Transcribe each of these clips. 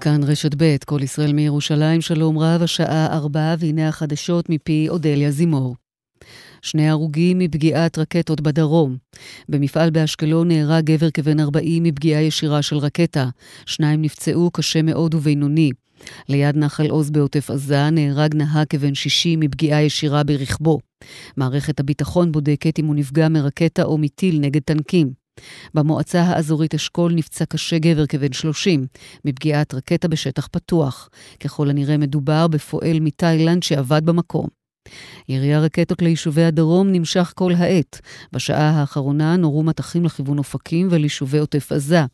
כאן רשת ב', כל ישראל מירושלים, שלום רב, השעה ארבע, והנה החדשות מפי אודליה זימור. שני הרוגים מפגיעת רקטות בדרום. במפעל באשקלון נהרג גבר כבן 40 מפגיעה ישירה של רקטה. שניים נפצעו קשה מאוד ובינוני. ליד נחל עוז בעוטף עזה נהרג נהג כבן 60 מפגיעה ישירה ברכבו. מערכת הביטחון בודקת אם הוא נפגע מרקטה או מטיל נגד טנקים. במועצה האזורית אשכול נפצע קשה גבר כבן 30 מפגיעת רקטה בשטח פתוח. ככל הנראה מדובר בפועל מתאילנד שעבד במקום. ירי הרקטות ליישובי הדרום נמשך כל העת. בשעה האחרונה נורו מטחים לכיוון אופקים וליישובי עוטף עזה.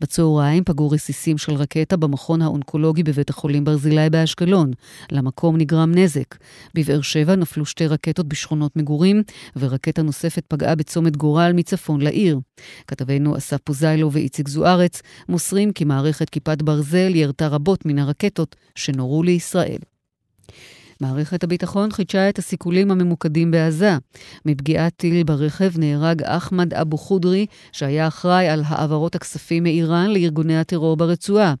בצהריים פגעו רסיסים של רקטה במכון האונקולוגי בבית החולים ברזילי באשקלון. למקום נגרם נזק. בבאר שבע נפלו שתי רקטות בשכונות מגורים, ורקטה נוספת פגעה בצומת גורל מצפון לעיר. כתבינו אסף פוזיילו ואיציק זוארץ מוסרים כי מערכת כיפת ברזל ירתה רבות מן הרקטות שנורו לישראל. מערכת הביטחון חידשה את הסיכולים הממוקדים בעזה. מפגיעת טיל ברכב נהרג אחמד אבו חודרי, שהיה אחראי על העברות הכספים מאיראן לארגוני הטרור ברצועה.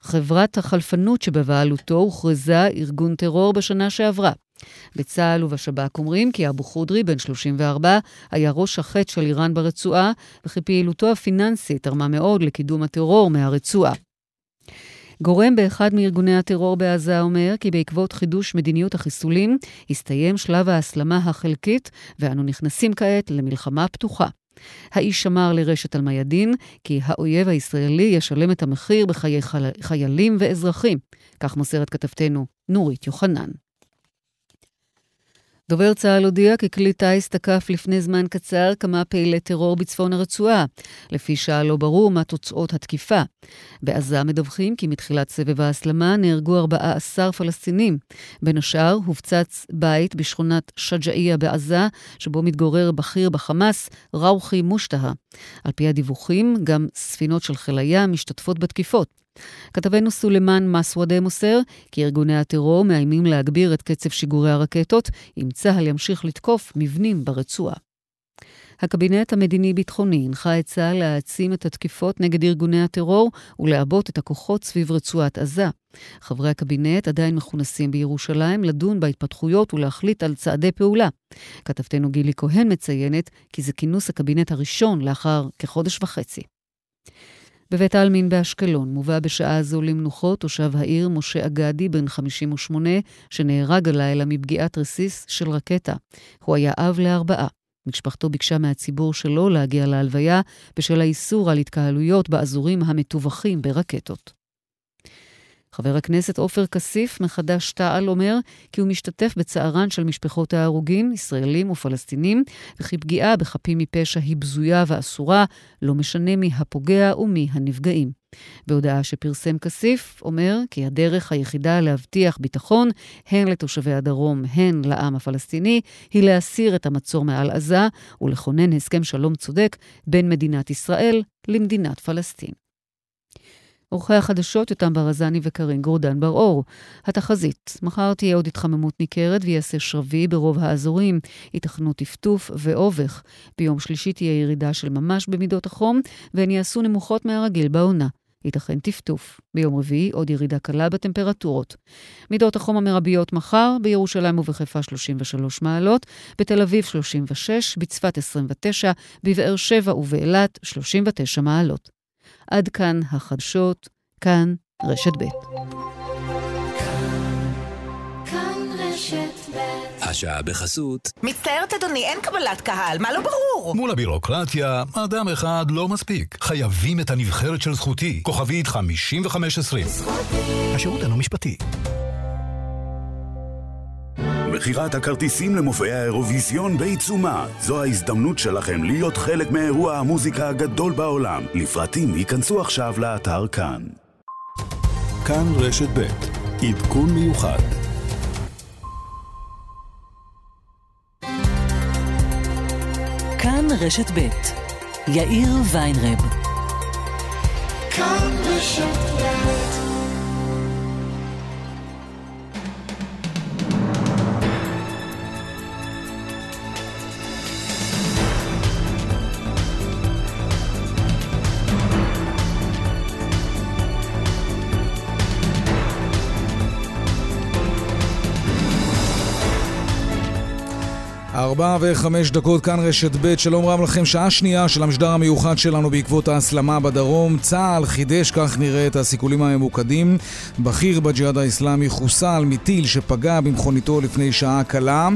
חברת החלפנות שבבעלותו הוכרזה ארגון טרור בשנה שעברה. בצה"ל ובשב"כ אומרים כי אבו חודרי, בן 34, היה ראש החטא של איראן ברצועה, וכי פעילותו הפיננסית תרמה מאוד לקידום הטרור מהרצועה. גורם באחד מארגוני הטרור בעזה אומר כי בעקבות חידוש מדיניות החיסולים, הסתיים שלב ההסלמה החלקית, ואנו נכנסים כעת למלחמה פתוחה. האיש אמר לרשת אל-מיאדין כי האויב הישראלי ישלם את המחיר בחיי חיילים ואזרחים. כך מוסרת כתבתנו נורית יוחנן. דובר צה"ל הודיע כי כלי טיס תקף לפני זמן קצר כמה פעילי טרור בצפון הרצועה. לפי שעה לא ברור מה תוצאות התקיפה. בעזה מדווחים כי מתחילת סבב ההסלמה נהרגו 14 פלסטינים. בין השאר הופצץ בית בשכונת שג'אעיה בעזה, שבו מתגורר בכיר בחמאס, ראוכי מושטהה. על פי הדיווחים, גם ספינות של חיל הים משתתפות בתקיפות. כתבנו סולימאן מסוודה מוסר כי ארגוני הטרור מאיימים להגביר את קצב שיגורי הרקטות אם צה"ל ימשיך לתקוף מבנים ברצועה. הקבינט המדיני-ביטחוני הנחה את צה"ל להעצים את התקיפות נגד ארגוני הטרור ולעבות את הכוחות סביב רצועת עזה. חברי הקבינט עדיין מכונסים בירושלים לדון בהתפתחויות ולהחליט על צעדי פעולה. כתבתנו גילי כהן מציינת כי זה כינוס הקבינט הראשון לאחר כחודש וחצי. בבית העלמין באשקלון מובא בשעה זו למנוחות תושב העיר משה אגדי, בן 58, שנהרג הלילה מפגיעת רסיס של רקטה. הוא היה אב לארבעה. משפחתו ביקשה מהציבור שלו להגיע להלוויה בשל האיסור על התקהלויות באזורים המטווחים ברקטות. חבר הכנסת עופר כסיף מחד"ש תע"ל אומר כי הוא משתתף בצערן של משפחות ההרוגים, ישראלים ופלסטינים, וכי פגיעה בחפים מפשע היא בזויה ואסורה, לא משנה מי הפוגע ומי הנפגעים. בהודעה שפרסם כסיף, אומר כי הדרך היחידה להבטיח ביטחון, הן לתושבי הדרום, הן לעם הפלסטיני, היא להסיר את המצור מעל עזה ולכונן הסכם שלום צודק בין מדינת ישראל למדינת פלסטין. עורכי החדשות יותם ברזני וקרין גורדן בר-אור. התחזית, מחר תהיה עוד התחממות ניכרת ויעשה שרבי ברוב האזורים, ייתכנו טפטוף ואובך. ביום שלישי תהיה ירידה של ממש במידות החום, והן יעשו נמוכות מהרגיל בעונה. ייתכן טפטוף. ביום רביעי עוד ירידה קלה בטמפרטורות. מידות החום המרביות מחר, בירושלים ובחיפה 33 מעלות, בתל אביב 36, בצפת 29, בבאר שבע ובאילת 39 מעלות. עד כאן החדשות, כאן רשת ב'. השעה בחסות. מצטערת אדוני, אין קבלת קהל, מה לא ברור? מול הבירוקרטיה, אדם אחד לא מספיק. חייבים את הנבחרת של זכותי. כוכבית 5520. זכותי. השירות אינו משפטי. מכירת הכרטיסים למופעי האירוויזיון בעיצומה. זו ההזדמנות שלכם להיות חלק מאירוע המוזיקה הגדול בעולם. לפרטים ייכנסו עכשיו לאתר כאן. כאן רשת ב' עדכון מיוחד כאן רשת ב' יאיר ויינרב כאן רשת ב' ארבע וחמש דקות, כאן רשת ב', שלום רב לכם, שעה שנייה של המשדר המיוחד שלנו בעקבות ההסלמה בדרום. צה"ל חידש, כך נראה, את הסיכולים הממוקדים. בכיר בג'יהאד האסלאמי חוסל מטיל שפגע במכוניתו לפני שעה קלה.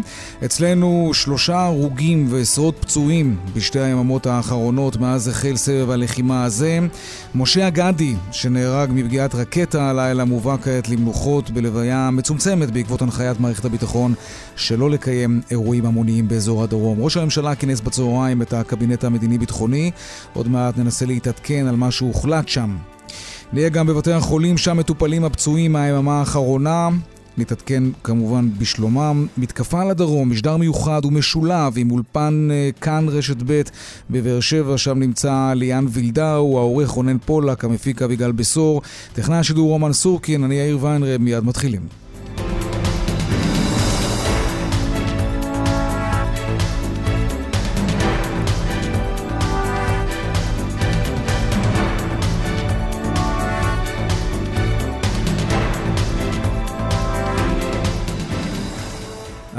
אצלנו שלושה הרוגים ועשרות פצועים בשתי היממות האחרונות מאז החל סבב הלחימה הזה. משה אגדי, שנהרג מפגיעת רקטה הלילה, מובא כעת למנוחות בלוויה מצומצמת בעקבות הנחיית מערכת הביטחון שלא לקיים אירועים המוניים באזור הדרום. ראש הממשלה כינס בצהריים את הקבינט המדיני-ביטחוני. עוד מעט ננסה להתעדכן על מה שהוחלט שם. נהיה גם בבתי החולים, שם מטופלים הפצועים מהיממה האחרונה. נתעדכן כמובן בשלומם. מתקפה לדרום, משדר מיוחד ומשולב עם אולפן uh, כאן רשת ב' בבאר שבע, שם נמצא ליאן וילדאו, העורך רונן פולק, המפיק אביגל בשור, טכנאי השידור רומן סורקין, אני יאיר ויינרב, מיד מתחילים.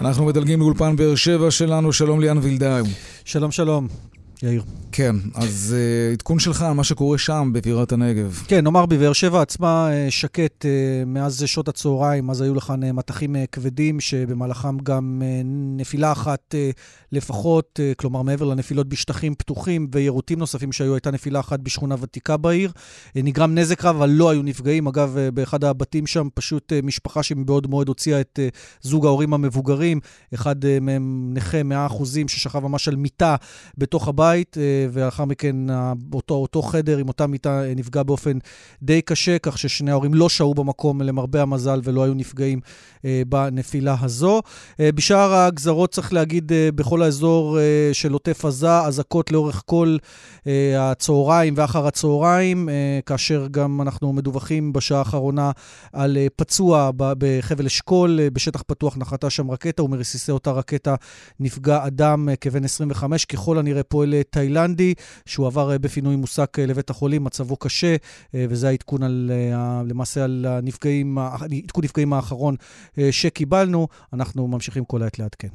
אנחנו מדלגים לאולפן באר שבע שלנו, שלום ליאן וילדאו. שלום, שלום. יאיר. כן, אז uh, עדכון שלך על מה שקורה שם, בבירת הנגב. כן, נאמר בבאר שבע עצמה uh, שקט uh, מאז שעות הצהריים, אז היו לכאן מטחים כבדים, שבמהלכם גם נפילה אחת לפחות, כלומר מעבר לנפילות בשטחים פתוחים ויירוטים נוספים שהיו, הייתה נפילה אחת בשכונה ותיקה בעיר. נגרם נזק רב, אבל לא היו נפגעים. אגב, באחד הבתים שם פשוט משפחה שמבעוד מועד הוציאה את זוג ההורים המבוגרים, אחד מהם נכה 100% ששכב ממש על מיטה בתוך הבית. Uh, ולאחר מכן אותו, אותו חדר עם אותה מיטה אה, נפגע באופן די קשה, כך ששני ההורים לא שהו במקום למרבה המזל ולא היו נפגעים אה, בנפילה הזו. אה, בשאר הגזרות צריך להגיד אה, בכל האזור אה, של עוטף עזה, אזעקות לאורך כל אה, הצהריים ואחר הצהריים, אה, כאשר גם אנחנו מדווחים בשעה האחרונה על אה, פצוע בחבל אשכול, אה, בשטח פתוח נחתה שם רקטה ומרסיסי אותה רקטה נפגע אדם אה, כבן 25, ככל הנראה פועל תאילנדי. שהוא עבר אה, בפינוי מוסק אה, לבית החולים, מצבו קשה, אה, וזה העדכון על, למעשה על הנפגעים, עדכון נפגעים האחרון שקיבלנו. אנחנו ממשיכים כל העת לעדכן.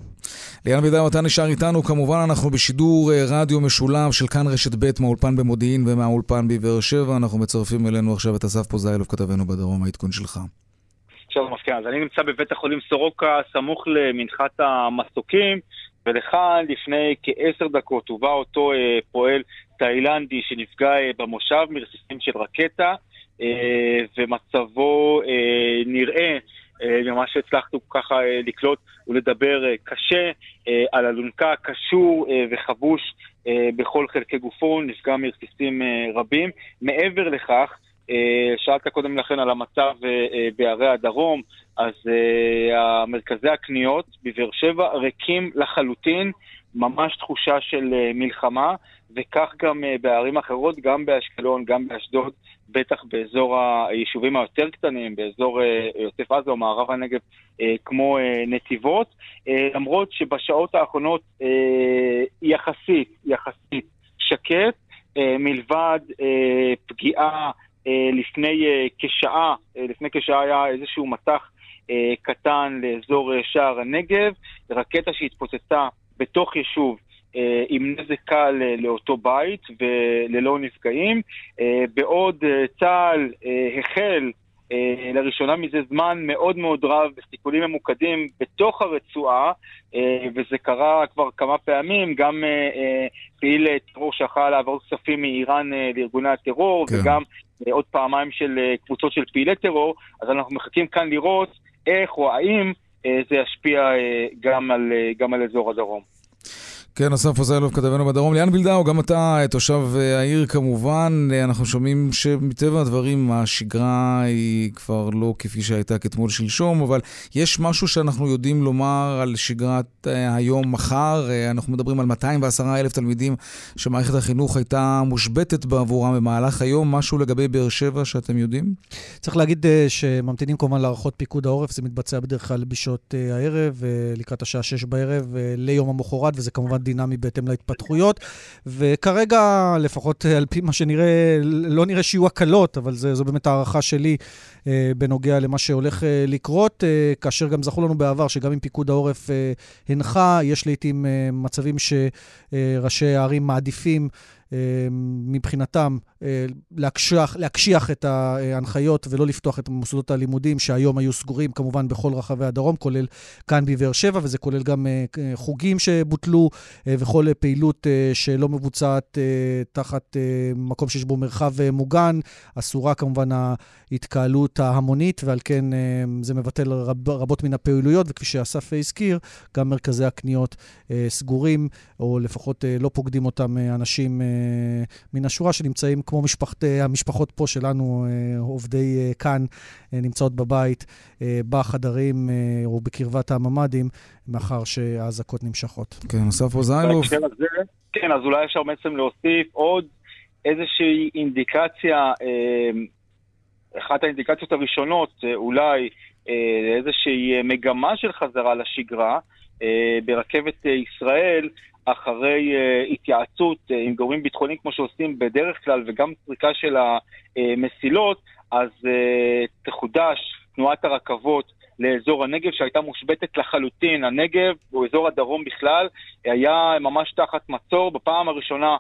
ליאן בידר, אתה נשאר איתנו. כמובן, אנחנו בשידור רדיו משולב של כאן רשת ב' מהאולפן במודיעין ומהאולפן בבאר שבע. אנחנו מצרפים אלינו עכשיו את אסף פוזיילוב, כתבנו בדרום, העדכון שלך. שלום, מפכ"ל. אז אני נמצא בבית החולים סורוקה, סמוך למנחת המסוקים. ולכאן לפני כעשר דקות הובא אותו אה, פועל תאילנדי שנפגע אה, במושב מרסיסים של רקטה, אה, ומצבו אה, נראה, אה, ממה שהצלחנו ככה אה, לקלוט ולדבר אה, קשה, אה, על אלונקה קשור אה, וחבוש אה, בכל חלקי גופו, נפגע מרסיסים אה, רבים. מעבר לכך, שאלת קודם לכן על המצב אה, אה, בערי הדרום, אז מרכזי הקניות בבאר שבע ריקים לחלוטין, ממש תחושה של מלחמה, וכך גם בערים אחרות, גם באשקלון, גם באשדוד, בטח באזור היישובים היותר קטנים, באזור עוטף עזה או מערב הנגב, כמו נתיבות, למרות שבשעות האחרונות יחסית, יחסית שקט, מלבד פגיעה אה, לפני אה, כשעה, אה, לפני כשעה היה איזשהו מטח קטן לאזור שער הנגב, רקטה שהתפוצצה בתוך יישוב עם נזק קל לאותו בית וללא נפגעים, בעוד צה"ל החל אה, לראשונה מזה זמן מאוד מאוד רב בסיכולים ממוקדים בתוך הרצועה, אה, וזה קרה כבר כמה פעמים, גם אה, פעיל טרור שיכול לעבור כספים מאיראן לארגוני הטרור, כן. וגם עוד פעמיים של קבוצות של פעילי טרור, אז אנחנו מחכים כאן לראות איך או האם זה ישפיע גם על, גם על אזור הדרום. כן, אסף עוזרלוב, כתבנו בדרום. ליאן וילדאו, גם אתה תושב אה, העיר כמובן. אה, אנחנו שומעים שמטבע הדברים השגרה היא כבר לא כפי שהייתה כתמול שלשום, אבל יש משהו שאנחנו יודעים לומר על שגרת אה, היום-מחר. אנחנו מדברים על 210 אלף תלמידים שמערכת החינוך הייתה מושבתת בעבורם במהלך היום. משהו לגבי באר שבע שאתם יודעים? צריך להגיד שממתינים כמובן להערכות פיקוד העורף. זה מתבצע בדרך כלל בשעות הערב, לקראת השעה 6 בערב, ליום המחרת, וזה כמובן דינמי בהתאם להתפתחויות. וכרגע, לפחות על פי מה שנראה, לא נראה שיהיו הקלות, אבל זה, זו באמת הערכה שלי אה, בנוגע למה שהולך אה, לקרות, אה, כאשר גם זכו לנו בעבר שגם אם פיקוד העורף אה, הנחה, יש לעיתים אה, מצבים שראשי הערים מעדיפים אה, מבחינתם אה, להקשיח, להקשיח את ההנחיות ולא לפתוח את מוסדות הלימודים שהיום היו סגורים כמובן בכל רחבי הדרום, כולל כאן בבאר שבע, וזה כולל גם אה, חוגים שבוטלו וכל פעילות שלא מבוצעת תחת מקום שיש בו מרחב מוגן. אסורה כמובן ההתקהלות ההמונית, ועל כן זה מבטל רב, רבות מן הפעילויות, וכפי שאסף הזכיר, גם מרכזי הקניות סגורים, או לפחות לא פוקדים אותם אנשים מן השורה שנמצאים כמו משפחת, המשפחות פה שלנו, אה, עובדי אה, כאן, אה, נמצאות בבית, בחדרים או בקרבת הממ"דים, מאחר שהאזעקות נמשכות. כן, אסף רוזיילוב. כן, אז אולי אפשר בעצם להוסיף עוד איזושהי אינדיקציה, אחת האינדיקציות הראשונות, אולי איזושהי מגמה של חזרה לשגרה. ברכבת ישראל, אחרי uh, התייעצות עם גורמים ביטחוניים כמו שעושים בדרך כלל וגם פריקה של המסילות, אז תחודש תנועת הרכבות לאזור הנגב שהייתה מושבתת לחלוטין. הנגב, או אזור הדרום בכלל, היה ממש תחת מצור בפעם הראשונה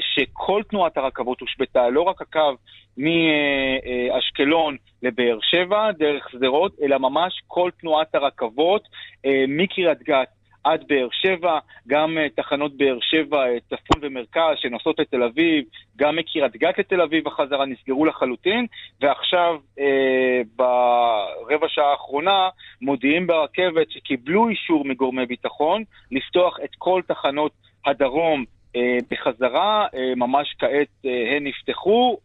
שכל תנועת הרכבות הושבתה, לא רק הקו מאשקלון לבאר שבע, דרך שדרות, אלא ממש כל תנועת הרכבות uh, מקריית גת עד באר שבע, גם uh, תחנות באר שבע, צפון ומרכז שנוסעות לתל אביב, גם מקריית גת לתל אביב החזרה נסגרו לחלוטין, ועכשיו uh, ברבע שעה האחרונה מודיעים ברכבת שקיבלו אישור מגורמי ביטחון לפתוח את כל תחנות הדרום בחזרה, uh, ממש כעת uh, הן נפתחו.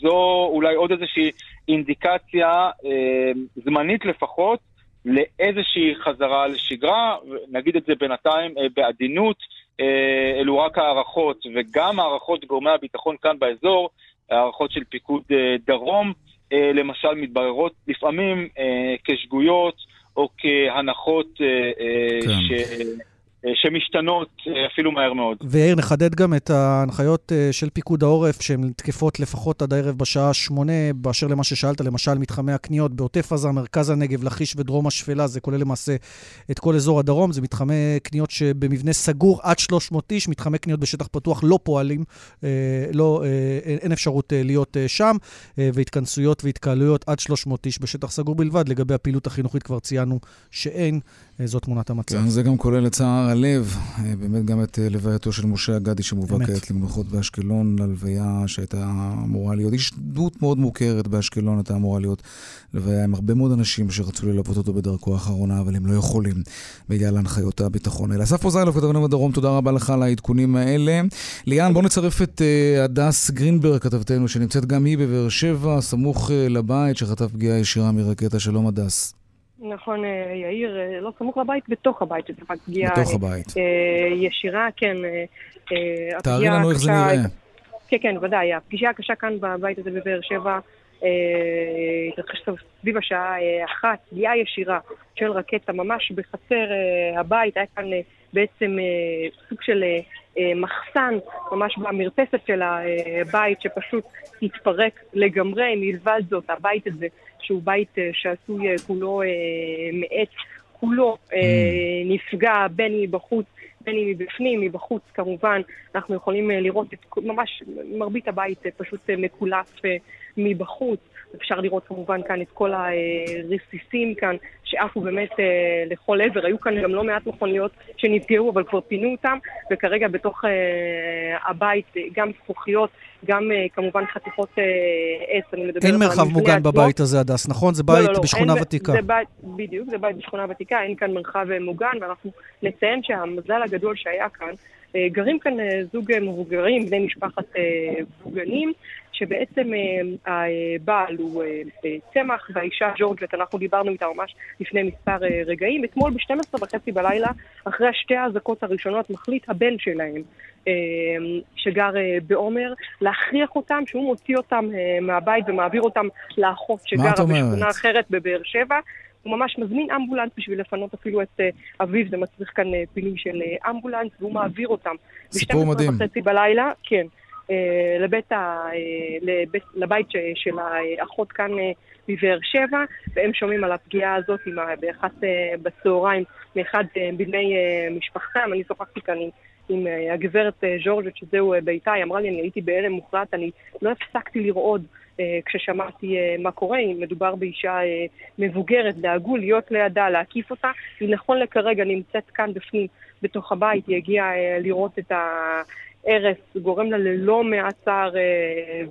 זו אולי עוד איזושהי אינדיקציה זמנית לפחות לאיזושהי חזרה לשגרה, נגיד את זה בינתיים אה, בעדינות, אה, אלו רק הערכות, וגם הערכות גורמי הביטחון כאן באזור, הערכות של פיקוד אה, דרום, למשל מתבררות לפעמים כשגויות או כהנחות כן. ש... אה, שמשתנות אה, אפילו מהר מאוד. ויאיר, נחדד גם את ההנחיות אה, של פיקוד העורף, שהן תקפות לפחות עד הערב בשעה שמונה, באשר למה ששאלת, למשל מתחמי הקניות בעוטף עזה, מרכז הנגב, לכיש ודרום השפלה, זה כולל למעשה את כל אזור הדרום, זה מתחמי קניות שבמבנה סגור עד 300 איש, מתחמי קניות בשטח פתוח לא פועלים, לא, אין אפשרות להיות שם, והתכנסויות והתקהלויות עד 300 איש בשטח סגור בלבד. לגבי הפעילות החינוכית כבר ציינו שאין. זו תמונת המצב. כן, זה גם כולל את צער הלב, אה, באמת גם את אה, לווייתו של משה אגדי שמובא כעת למנוחות באשקלון, ללוויה שהייתה אמורה להיות, איש דמות מאוד מוכרת באשקלון, הייתה אמורה להיות לוויה עם הרבה מאוד אנשים שרצו ללוות אותו בדרכו האחרונה, אבל הם לא יכולים בגלל הנחיות הביטחון האלה. אסף רוזיילוב, כתבנו בדרום, תודה רבה לך על העדכונים האלה. ליאן, בוא נצרף את הדס גרינברג, כתבתנו, שנמצאת גם היא בבאר שבע, סמוך לבית, שחטף פגיעה ישירה מרקטה. שלום, הדס. נכון, אה, יאיר, אה, לא סמוך לבית, בתוך הבית, שזה פגיעה... בתוך הבית. אה, ישירה, כן. תארי לנו איך זה נראה. כן, כן, ודאי. הפגישה הקשה כאן בבית הזה בבאר שבע התרחש סביב השעה אחת, פגיעה ישירה של רקטה ממש בחצר הבית. היה כאן בעצם סוג של מחסן, ממש במרפסת של הבית, שפשוט התפרק לגמרי. מלבד זאת, הבית הזה שהוא בית אה, שעשוי אה, כולו אה, מעץ, כולו mm. נפגע בין מבחוץ, בין אם מבפנים, מבחוץ כמובן. אנחנו יכולים לראות את ממש מרבית הבית פשוט מקולף מבחוץ. אפשר לראות כמובן כאן את כל הרסיסים כאן, שעפו באמת לכל עבר. היו כאן גם לא מעט מכוניות שנפגעו, אבל כבר פינו אותם, וכרגע בתוך הבית גם זכוכיות, גם אה, כמובן חתיכות אה, עץ, אני מדברת על... אין מרחב מוגן עצמו. בבית הזה, הדס, נכון? זה בית לא, לא, לא, בשכונה אין, ותיקה. זה בית, בדיוק, זה בית בשכונה ותיקה, אין כאן מרחב אה, מוגן, ואנחנו נציין שהמזל הגדול שהיה כאן, גרים כאן זוג מבוגרים, בני משפחת בוגנים, שבעצם אה, הבעל הוא אה, אה, צמח והאישה ג'ורג'ט, אנחנו דיברנו איתה ממש לפני מספר רגעים. אתמול ב-12 וחצי בלילה, אחרי שתי האזעקות הראשונות, מחליט הבן שלהם, שגר בעומר, להכריח אותם, שהוא מוציא אותם מהבית ומעביר אותם לאחות שגרה בשכונה אחרת בבאר שבע. הוא ממש מזמין אמבולנס בשביל לפנות אפילו את אביו, זה מצריך כאן פינוי של אמבולנס, והוא מעביר אותם. סיפור מדהים. ב-12 בלילה, כן, לבית ה... לבית, לבית של האחות כאן בבאר שבע, והם שומעים על הפגיעה הזאת באחת בצהריים מאחד מבני משפחתם. אני שוחחתי כאן עם... עם הגברת ז'ורג'ט, שזהו ביתה, היא אמרה לי, אני הייתי בהלם מוחלט, אני לא הפסקתי לרעוד כששמעתי מה קורה, אם מדובר באישה מבוגרת, דאגו להיות לידה, להקיף אותה, היא נכון לכרגע נמצאת כאן בפנים, בתוך הבית, היא הגיעה לראות את ההרס, גורם לה ללא מעט צער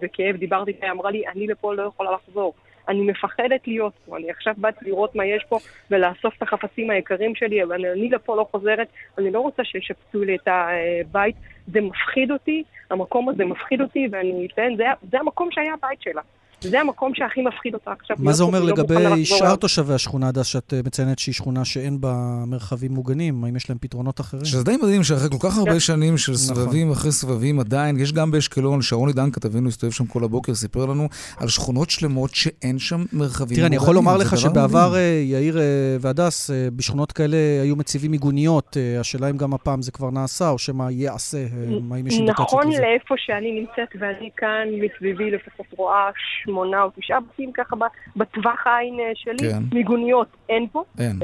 וכאב, דיברתי איתה, היא אמרה לי, אני לפה לא יכולה לחזור. אני מפחדת להיות פה, אני עכשיו באתי לראות מה יש פה ולאסוף את החפצים היקרים שלי, אבל אני לפה לא חוזרת, אני לא רוצה שישפצו לי את הבית, זה מפחיד אותי, המקום הזה מפחיד אותי, ואני אציין, זה, זה המקום שהיה הבית שלה. זה המקום שהכי מפחיד אותה עכשיו. מה זה אומר לגבי שאר תושבי השכונה, הדס, שאת מציינת שהיא שכונה שאין בה מרחבים מוגנים? האם יש להם פתרונות אחרים? שזה די מדהים שאחרי כל כך הרבה שנים של סבבים אחרי סבבים, עדיין, יש גם באשקלון, שרוני דן כתבינו הסתובב שם כל הבוקר, סיפר לנו על שכונות שלמות שאין שם מרחבים מוגנים. תראה, אני יכול לומר לך שבעבר, יאיר והדס, בשכונות כאלה היו מציבים מיגוניות. השאלה אם גם הפעם זה כבר נעשה, או שמה ייעשה, האם יש אינדיקציות נכון לאיפה שאני נמצאת, ואני כאן מסביבי לפחות רואה שמונה או תשעה בתים ככה בטווח העין שלי. כן. מיגוניות אין פה. אין.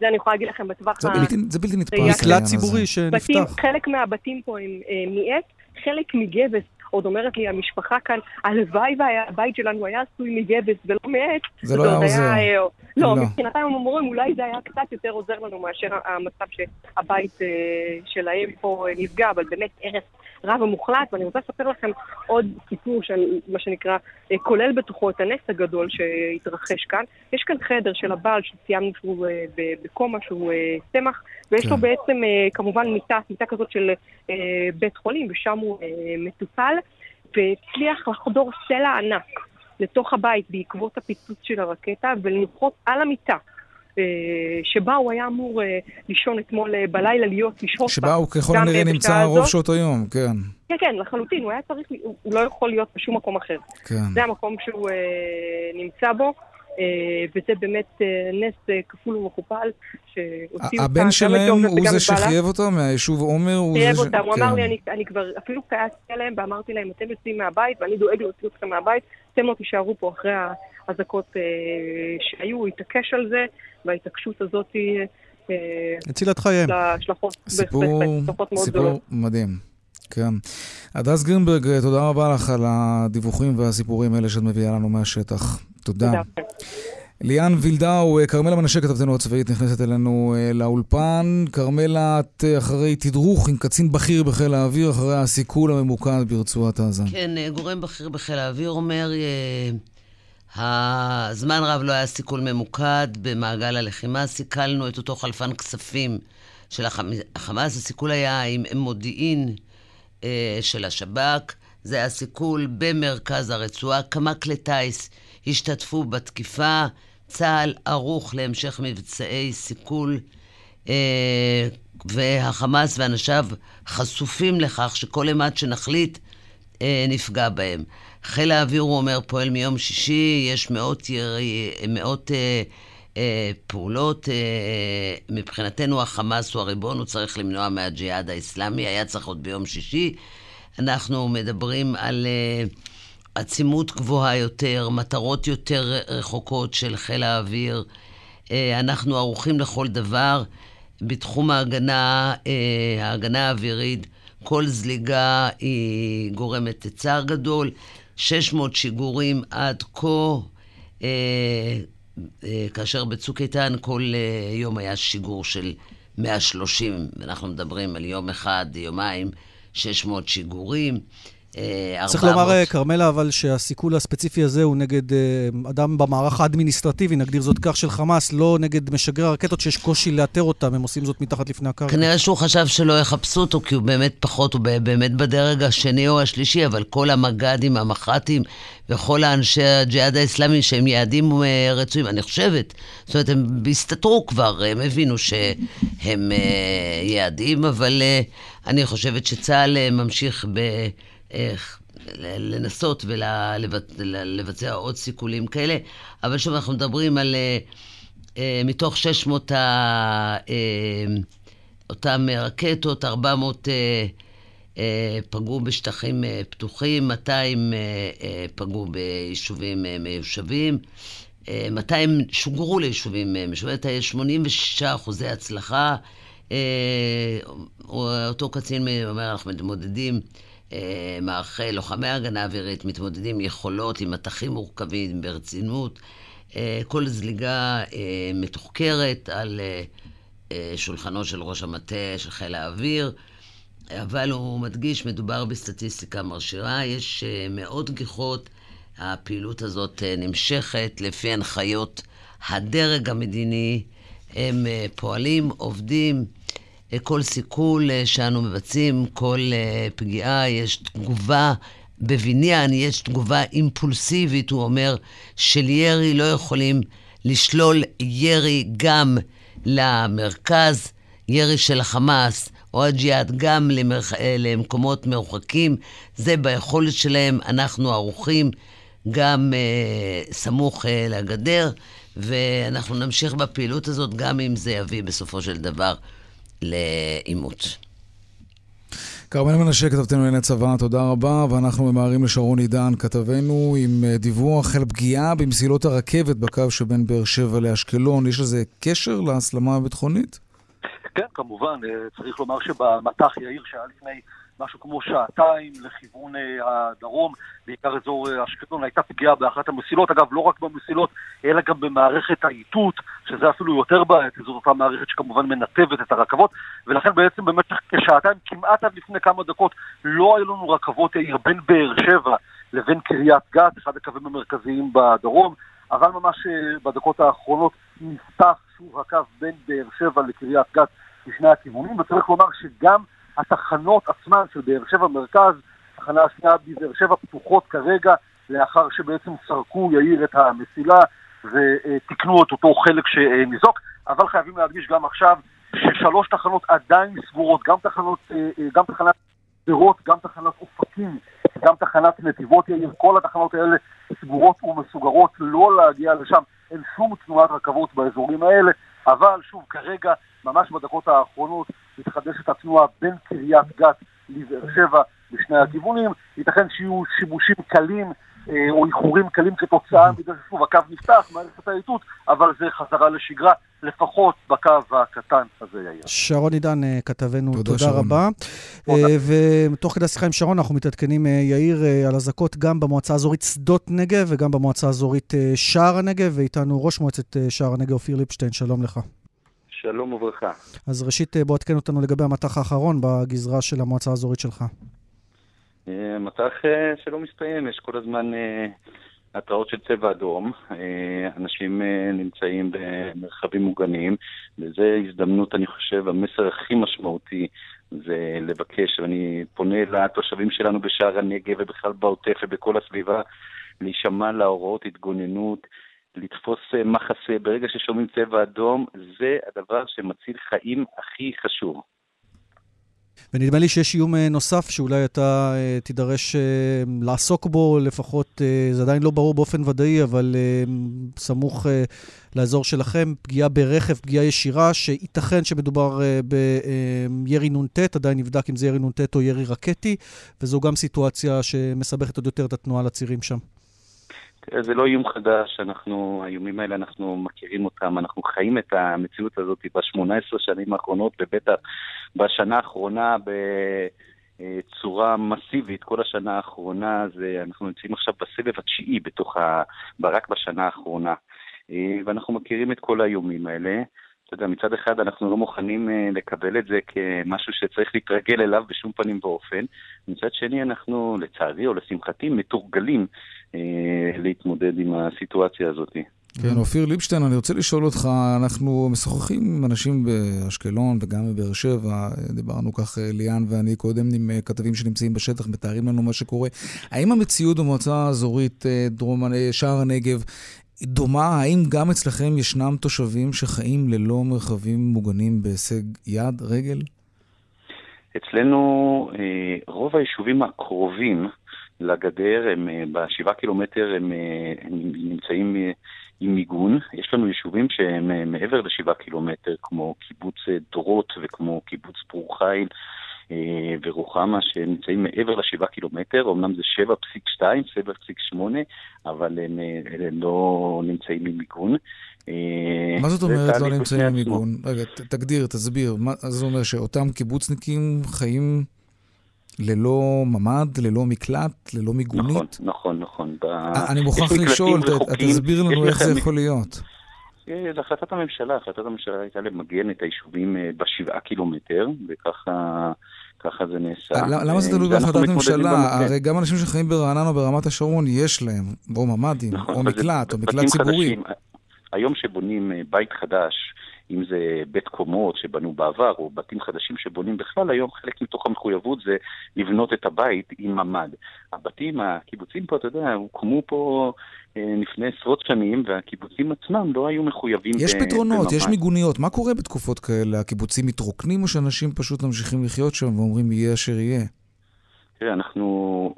זה אני יכולה להגיד לכם בטווח זה ה... בלתי, זה בלתי נתפס. מקלט ציבורי שנפתח. בתים, חלק מהבתים פה הם אה, מעט, חלק מגבס. עוד אומרת לי המשפחה כאן, הלוואי והבית שלנו היה עשוי מגבס ולא מעט. זה לא היה עוזר. היה, לא, לא, מבחינתם הם אומרים, אולי זה היה קצת יותר עוזר לנו מאשר המצב שהבית אה, שלהם פה נפגע, אבל באמת הרס רב המוחלט, ואני רוצה לספר לכם עוד סיפור מה שנקרא, כולל בתוכו את הנס הגדול שהתרחש כאן. יש כאן חדר של הבעל שציינו שהוא בקומה, שהוא צמח, ויש לו בעצם כמובן מיטה, מיטה כזאת של בית חולים, ושם הוא מטופל, והצליח לחדור סלע ענק לתוך הבית בעקבות הפיצוץ של הרקטה, ולנחות על המיטה. שבה הוא היה אמור לישון אתמול בלילה, להיות, לשהות שבה הוא ככל הנראה נמצא רוב שעות היום, כן. כן, כן, לחלוטין, הוא היה צריך, הוא לא יכול להיות בשום מקום אחר. כן. זה המקום שהוא נמצא בו. וזה באמת נס כפול ומכופל שהוציאו הבן שלהם הוא זה שחייב אותם מהיישוב עומר? חייב אותם, הוא אמר לי, אני כבר אפילו כעסתי עליהם ואמרתי להם, אתם יוצאים מהבית ואני דואג להוציא אתכם מהבית, אתם לא תישארו פה אחרי האזעקות שהיו, הוא התעקש על זה, וההתעקשות הזאת הצילת חייהם. סיפור, סיפור מדהים. כן. הדס גרינברג, תודה רבה לך על הדיווחים והסיפורים האלה שאת מביאה לנו מהשטח. תודה. תודה. ליאן וילדאו, כרמלה מנשה, כתבתנו הצבאית, נכנסת אלינו לאולפן. כרמלה, את אחרי תדרוך עם קצין בכיר בחיל האוויר, אחרי הסיכול הממוקד ברצועת עזה. כן, גורם בכיר בחיל האוויר אומר, הזמן רב לא היה סיכול ממוקד במעגל הלחימה, סיכלנו את אותו חלפן כספים של החמאס. הסיכול היה עם מודיעין של השב"כ, זה היה סיכול במרכז הרצועה, כמה כלי טיס השתתפו בתקיפה, צה"ל ערוך להמשך מבצעי סיכול, אה, והחמאס ואנשיו חשופים לכך שכל אימת שנחליט, אה, נפגע בהם. חיל האוויר, הוא אומר, פועל מיום שישי, יש מאות, ירי, מאות אה, אה, פעולות. אה, מבחינתנו החמאס הוא הריבון, הוא צריך למנוע מהג'יהאד האיסלאמי, היה צריך עוד ביום שישי. אנחנו מדברים על uh, עצימות גבוהה יותר, מטרות יותר רחוקות של חיל האוויר. Uh, אנחנו ערוכים לכל דבר. בתחום ההגנה, uh, ההגנה האווירית, כל זליגה היא גורמת צער גדול. 600 שיגורים עד כה, uh, uh, כאשר בצוק איתן כל uh, יום היה שיגור של 130, אנחנו מדברים על יום אחד, יומיים. 600 שיגורים. 400... צריך לומר, כרמלה, אבל שהסיכול הספציפי הזה הוא נגד אדם במערך האדמיניסטרטיבי, נגדיר זאת כך, של חמאס, לא נגד משגרי הרקטות שיש קושי לאתר אותם, הם עושים זאת מתחת לפני הקרקע. כנראה שהוא חשב שלא יחפשו אותו, כי הוא באמת פחות, הוא באמת בדרג השני או השלישי, אבל כל המג"דים, המח"טים וכל האנשי הג'יהאד האסלאמי שהם יעדים רצויים, אני חושבת, זאת אומרת, הם הסתתרו כבר, הם הבינו שהם יעדים, אבל אני חושבת שצה"ל ממשיך ב... לנסות ולבצע עוד סיכולים כאלה. אבל שוב, אנחנו מדברים על מתוך 600 ה... אותם רקטות, 400 פגעו בשטחים פתוחים, 200 פגעו ביישובים מיושבים. 200 שוגרו ליישובים מיושבים, יש 86 אחוזי הצלחה. אותו קצין אומר, אנחנו מתמודדים, מערכי לוחמי הגנה אווירית מתמודדים עם יכולות, עם מטחים מורכבים, ברצינות. כל זליגה מתוחקרת על שולחנו של ראש המטה של חיל האוויר. אבל הוא מדגיש, מדובר בסטטיסטיקה מרשירה, יש מאות גיחות הפעילות הזאת אה, נמשכת לפי הנחיות הדרג המדיני. הם אה, פועלים, עובדים, אה, כל סיכול שאנו מבצעים, כל פגיעה, יש תגובה בבניין, יש תגובה אימפולסיבית, הוא אומר, של ירי, לא יכולים לשלול ירי גם למרכז, ירי של החמאס או הג'יהאד גם למרח... למקומות מרוחקים, זה ביכולת שלהם, אנחנו ערוכים. גם uh, סמוך uh, לגדר, ואנחנו נמשיך בפעילות הזאת גם אם זה יביא בסופו של דבר לעימות. כרמל מנשה, כתבתנו לענייני צבא, תודה רבה, ואנחנו ממהרים לשרון עידן, כתבנו, עם אה, דיווח על פגיעה במסילות הרכבת בקו שבין באר שבע לאשקלון. יש לזה קשר להסלמה הביטחונית? כן, כמובן. צריך לומר שבמטח יאיר שהיה לפני משהו כמו שעתיים לכיוון אה, הדרום, בעיקר אזור אה, אשקלון, הייתה פגיעה באחת המסילות, אגב, לא רק במסילות, אלא גם במערכת האיתות, שזה אפילו יותר בעייתי, זאת אותה מערכת שכמובן מנתבת את הרכבות, ולכן בעצם במשך כשעתיים, כמעט עד לפני כמה דקות, לא היו לנו רכבות העיר בין באר שבע לבין קריית גת, אחד הקווים המרכזיים בדרום, אבל ממש אה, בדקות האחרונות נפתח שוב הקו בין באר שבע לקריית גת בשני הכיוונים, וצריך לומר שגם התחנות עצמן של באר שבע מרכז, תחנה השנייה בבאר שבע פתוחות כרגע, לאחר שבעצם סרקו יאיר את המסילה ותיקנו את אותו חלק שניזוק, אבל חייבים להדגיש גם עכשיו ששלוש תחנות עדיין סגורות, גם תחנות, אה, אה, גם תחנת שדרות, גם תחנת אופקים, גם תחנת נתיבות יאיר, כל התחנות האלה סגורות ומסוגרות לא להגיע לשם, אין שום תנועת רכבות באזורים האלה, אבל שוב, כרגע, ממש בדקות האחרונות, מתחדשת התנועה בין קריית גת לבאר שבע בשני הכיוונים. ייתכן שיהיו שיבושים קלים אה, או איחורים קלים כתוצאה מזה ששוב הקו נפתח, מערכת האיתות, אבל זה חזרה לשגרה, לפחות בקו הקטן הזה, יאיר. שרון עידן, אה, כתבנו, תודה, תודה רבה. תודה. אה, ותוך כדי השיחה עם שרון, אנחנו מתעדכנים, יאיר, על אזעקות גם במועצה האזורית שדות נגב וגם במועצה האזורית שער הנגב, ואיתנו ראש מועצת שער הנגב, אופיר ליפשטיין, שלום לך. שלום וברכה. אז ראשית, בוא עדכן אותנו לגבי המטח האחרון בגזרה של המועצה האזורית שלך. אה, מטח אה, שלא מסתיים, יש כל הזמן אה, התראות של צבע אדום. אנשים נמצאים במרחבים מוגנים, וזו הזדמנות, אני חושב, המסר הכי משמעותי זה לבקש, ואני פונה לתושבים שלנו בשער הנגב ובכלל בעוטף ובכל הסביבה, להישמע להוראות התגוננות. לתפוס אה, מחסה ברגע ששומעים צבע אדום, זה הדבר שמציל חיים הכי חשוב. ונדמה לי שיש איום אה, נוסף שאולי אתה uh, תידרש לעסוק בו, לפחות זה עדיין לא ברור באופן ודאי, אבל סמוך לאזור שלכם, פגיעה ברכב, פגיעה ישירה, שייתכן שמדובר בירי נ"ט, עדיין נבדק אם זה ירי נ"ט או ירי רקטי, וזו גם סיטואציה שמסבכת עוד יותר את התנועה לצירים שם. זה לא איום חדש, אנחנו, האיומים האלה, אנחנו מכירים אותם, אנחנו חיים את המציאות הזאת ב-18 שנים האחרונות, ובטח בשנה האחרונה בצורה מסיבית, כל השנה האחרונה, זה, אנחנו נמצאים עכשיו בסבב התשיעי בתוך ה... רק בשנה האחרונה. ואנחנו מכירים את כל האיומים האלה. אתה יודע, מצד אחד אנחנו לא מוכנים אה, לקבל את זה כמשהו שצריך להתרגל אליו בשום פנים ואופן. מצד שני, אנחנו, לצערי או לשמחתי, מתורגלים אה, להתמודד עם הסיטואציה הזאת. כן, אופיר ליבשטיין, אני רוצה לשאול אותך, אנחנו משוחחים עם אנשים באשקלון וגם בבאר שבע, דיברנו כך אה, ליאן ואני קודם עם כתבים שנמצאים בשטח, מתארים לנו מה שקורה. האם המציאות במועצה האזורית דרום שער הנגב דומה? האם גם אצלכם ישנם תושבים שחיים ללא מרחבים מוגנים בהישג יד, רגל? אצלנו רוב היישובים הקרובים לגדר, הם בשבעה קילומטר הם, הם נמצאים עם מיגון. יש לנו יישובים שהם מעבר לשבעה קילומטר, כמו קיבוץ דורות וכמו קיבוץ ברור חיל. ורוחמה שנמצאים מעבר לשבעה קילומטר, אמנם זה 7.2, 7.8, אבל הם, הם לא נמצאים עם מיגון. מה זאת אומרת לא נמצאים עם מיגון? רגע, תגדיר, תסביר. מה זה אומר שאותם קיבוצניקים חיים ללא ממ"ד, ללא מקלט, ללא מיגונית? נכון, נכון, נכון. אני מוכרח לשאול, תסביר לנו איך זה יכול להיות. זו החלטת הממשלה, החלטת הממשלה הייתה למגן את היישובים בשבעה קילומטר, וככה... ככה זה נעשה. למה זה תלוי בהחלטת ממשלה? הרי גם אנשים שחיים ברעננה או ברמת השרון, יש להם או ממ"דים, או מקלט, או מקלט ציבורי. היום שבונים בית חדש, אם זה בית קומות שבנו בעבר, או בתים חדשים שבונים בכלל, היום חלק מתוך המחויבות זה לבנות את הבית עם ממ"ד. הבתים, הקיבוצים פה, אתה יודע, הוקמו פה אה, לפני עשרות שנים, והקיבוצים עצמם לא היו מחויבים יש פתרונות, יש מיגוניות. מה קורה בתקופות כאלה? הקיבוצים מתרוקנים, או שאנשים פשוט ממשיכים לחיות שם ואומרים יהיה אשר יהיה? תראה, אנחנו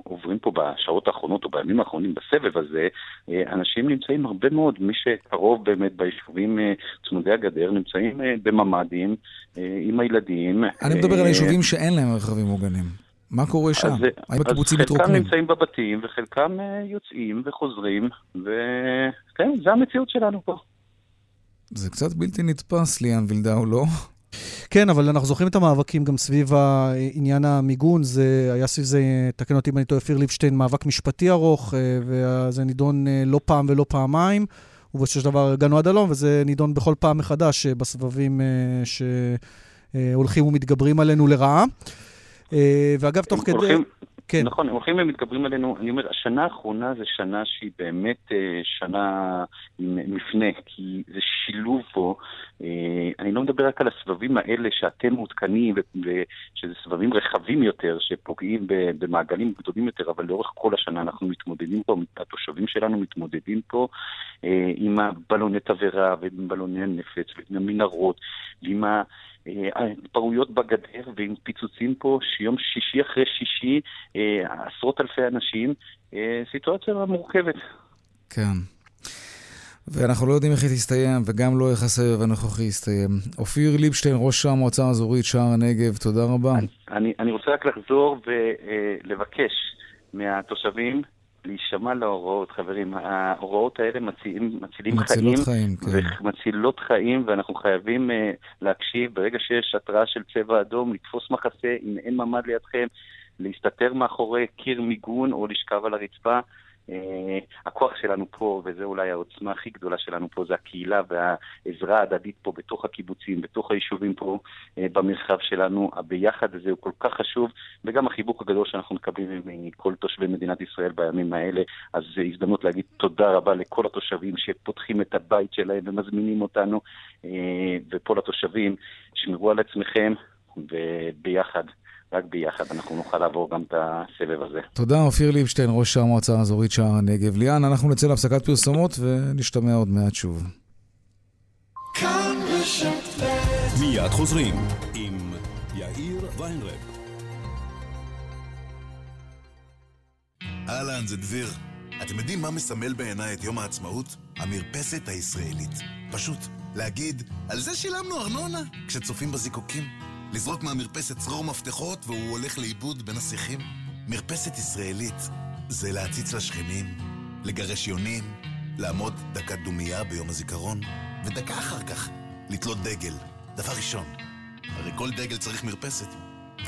עוברים פה בשעות האחרונות או בימים האחרונים בסבב הזה, אה, אנשים נמצאים הרבה מאוד, מי שקרוב באמת ביישובים אה, צמודי הגדר, נמצאים בממ"דים עם הילדים. אני מדבר על היישובים שאין להם מרחבים מוגנים. מה קורה שם? אז, האם הקיבוצים מתרוקנים? חלקם נמצאים בבתים וחלקם יוצאים וחוזרים, וכן, זה המציאות שלנו פה. זה קצת בלתי נתפס, ליאן וילדאו, לא? כן, אבל אנחנו זוכרים את המאבקים גם סביב עניין המיגון. זה היה סביב זה, תקן אותי אם אני טועה, אופיר ליבשטיין, מאבק משפטי ארוך, וזה נידון לא פעם ולא פעמיים. ובסופו של דבר הגענו עד הלום, וזה נידון בכל פעם מחדש בסבבים שהולכים ומתגברים עלינו לרעה. ואגב, תוך כדי... הולכים, כן. נכון, הם הולכים ומתגברים עלינו. אני אומר, השנה האחרונה זה שנה שהיא באמת שנה עם מפנה, כי זה שילוב פה. אני לא מדבר רק על הסבבים האלה שאתם מעודכנים, ושזה סבבים רחבים יותר, שפוגעים במעגלים גדולים יותר, אבל לאורך כל השנה אנחנו מתמודדים פה, התושבים שלנו מתמודדים פה עם הבלוני תבערה ועם בלוני נפץ ועם המנהרות ועם ה... התפרעויות בגדר ועם פיצוצים פה שיום שישי אחרי שישי, עשרות אלפי אנשים, סיטואציה מורכבת. כן. ואנחנו לא יודעים איך היא תסתיים, וגם לא איך הסבב הנוכחי יסתיים. אופיר ליבשטיין, ראש המועצה האזורית שער הנגב, תודה רבה. אני, אני, אני רוצה רק לחזור ולבקש מהתושבים להישמע להוראות, חברים. ההוראות האלה מצילים, מצילים מצילות חיים, חיים כן. ומצילות חיים, ואנחנו חייבים uh, להקשיב. ברגע שיש התראה של צבע אדום, לתפוס מחסה, אם אין ממ"ד לידכם, להסתתר מאחורי קיר מיגון או לשכב על הרצפה. Uh, הכוח שלנו פה, וזו אולי העוצמה הכי גדולה שלנו פה, זה הקהילה והעזרה ההדדית פה בתוך הקיבוצים, בתוך היישובים פה, uh, במרחב שלנו. הביחד הזה הוא כל כך חשוב, וגם החיבוק הגדול שאנחנו מקבלים מכל תושבי מדינת ישראל בימים האלה. אז זו הזדמנות להגיד תודה רבה לכל התושבים שפותחים את הבית שלהם ומזמינים אותנו, uh, ופה לתושבים, שמרו על עצמכם, וביחד. רק ביחד אנחנו נוכל לעבור גם את הסבב הזה. תודה, אופיר ליבשטיין, ראש המועצה האזורית שער הנגב. ליאן, אנחנו נצא להפסקת פרסומות ונשתמע עוד מעט שוב. מיד חוזרים עם יאיר ויינרב. אהלן, זה דביר. אתם יודעים מה מסמל בעיניי את יום העצמאות? המרפסת הישראלית. פשוט, להגיד, על זה שילמנו ארנונה, כשצופים בזיקוקים. לזרוק מהמרפסת צרור מפתחות והוא הולך לאיבוד בין השיחים? מרפסת ישראלית זה להציץ לשכנים, לגרש יונים, לעמוד דקת דומייה ביום הזיכרון, ודקה אחר כך לתלות דגל, דבר ראשון. הרי כל דגל צריך מרפסת,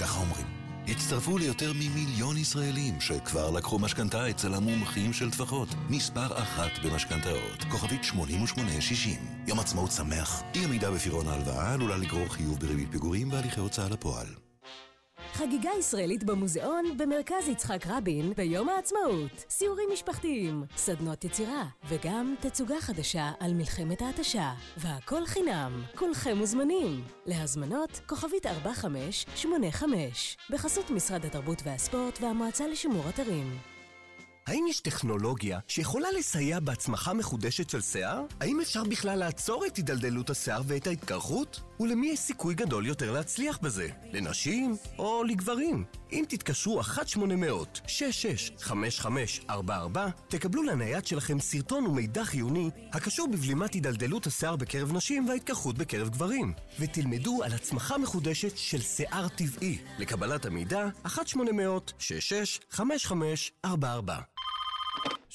ככה אומרים. הצטרפו ליותר ממיליון ישראלים שכבר לקחו משכנתה אצל המומחים של טפחות. מספר אחת במשכנתאות, כוכבית 8860. יום עצמאות שמח. אי עמידה בפירעון ההלוואה עלולה לגרור חיוב בריבית פיגורים והליכי הוצאה לפועל. חגיגה ישראלית במוזיאון במרכז יצחק רבין ביום העצמאות. סיורים משפחתיים, סדנות יצירה, וגם תצוגה חדשה על מלחמת ההתשה. והכל חינם, כולכם מוזמנים. להזמנות, כוכבית 4585, בחסות משרד התרבות והספורט והמועצה לשימור אתרים. האם יש טכנולוגיה שיכולה לסייע בהצמחה מחודשת של שיער? האם אפשר בכלל לעצור את הידלדלות השיער ואת ההתקרחות? ולמי יש סיכוי גדול יותר להצליח בזה? לנשים או לגברים? אם תתקשרו 1-800-665544, תקבלו לנייד שלכם סרטון ומידע חיוני הקשור בבלימת הידלדלות השיער בקרב נשים וההתקרחות בקרב גברים, ותלמדו על הצמחה מחודשת של שיער טבעי. לקבלת המידע, 1-800-665544.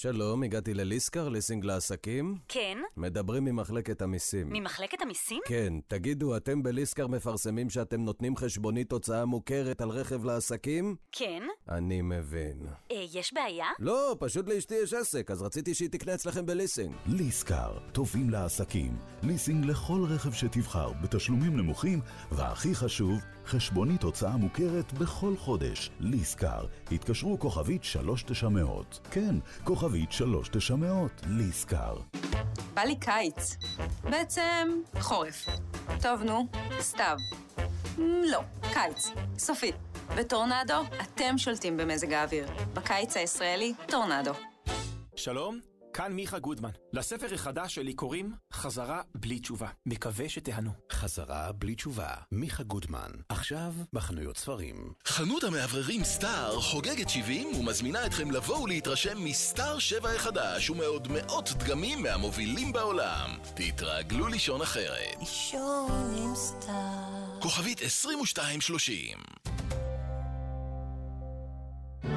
שלום, הגעתי לליסקר, ליסינג לעסקים. כן? מדברים ממחלקת המיסים. ממחלקת המיסים? כן, תגידו, אתם בליסקר מפרסמים שאתם נותנים חשבונית הוצאה מוכרת על רכב לעסקים? כן. אני מבין. אה, יש בעיה? לא, פשוט לאשתי יש עסק, אז רציתי שהיא תקנה אצלכם בליסינג. ליסקר, טובים לעסקים. ליסינג לכל רכב שתבחר, בתשלומים נמוכים, והכי חשוב, חשבונית הוצאה מוכרת בכל חודש. ליסקר, התקשרו כוכבית 3900. כן, כוכבית 3900. ליסקר. בא לי קיץ. בעצם, חורף. טוב, נו, סתיו. לא, קיץ. סופי. בטורנדו, אתם שולטים במזג האוויר. בקיץ הישראלי, טורנדו. שלום, כאן מיכה גודמן. לספר החדש שלי קוראים חזרה בלי תשובה. מקווה שתיהנו. חזרה בלי תשובה, מיכה גודמן. עכשיו בחנויות ספרים. חנות המאווררים סטאר חוגגת 70 ומזמינה אתכם לבוא ולהתרשם מסטאר 7 החדש ומעוד מאות דגמים מהמובילים בעולם. תתרגלו לישון אחרת. לישון עם סטאר. כוכבית 2230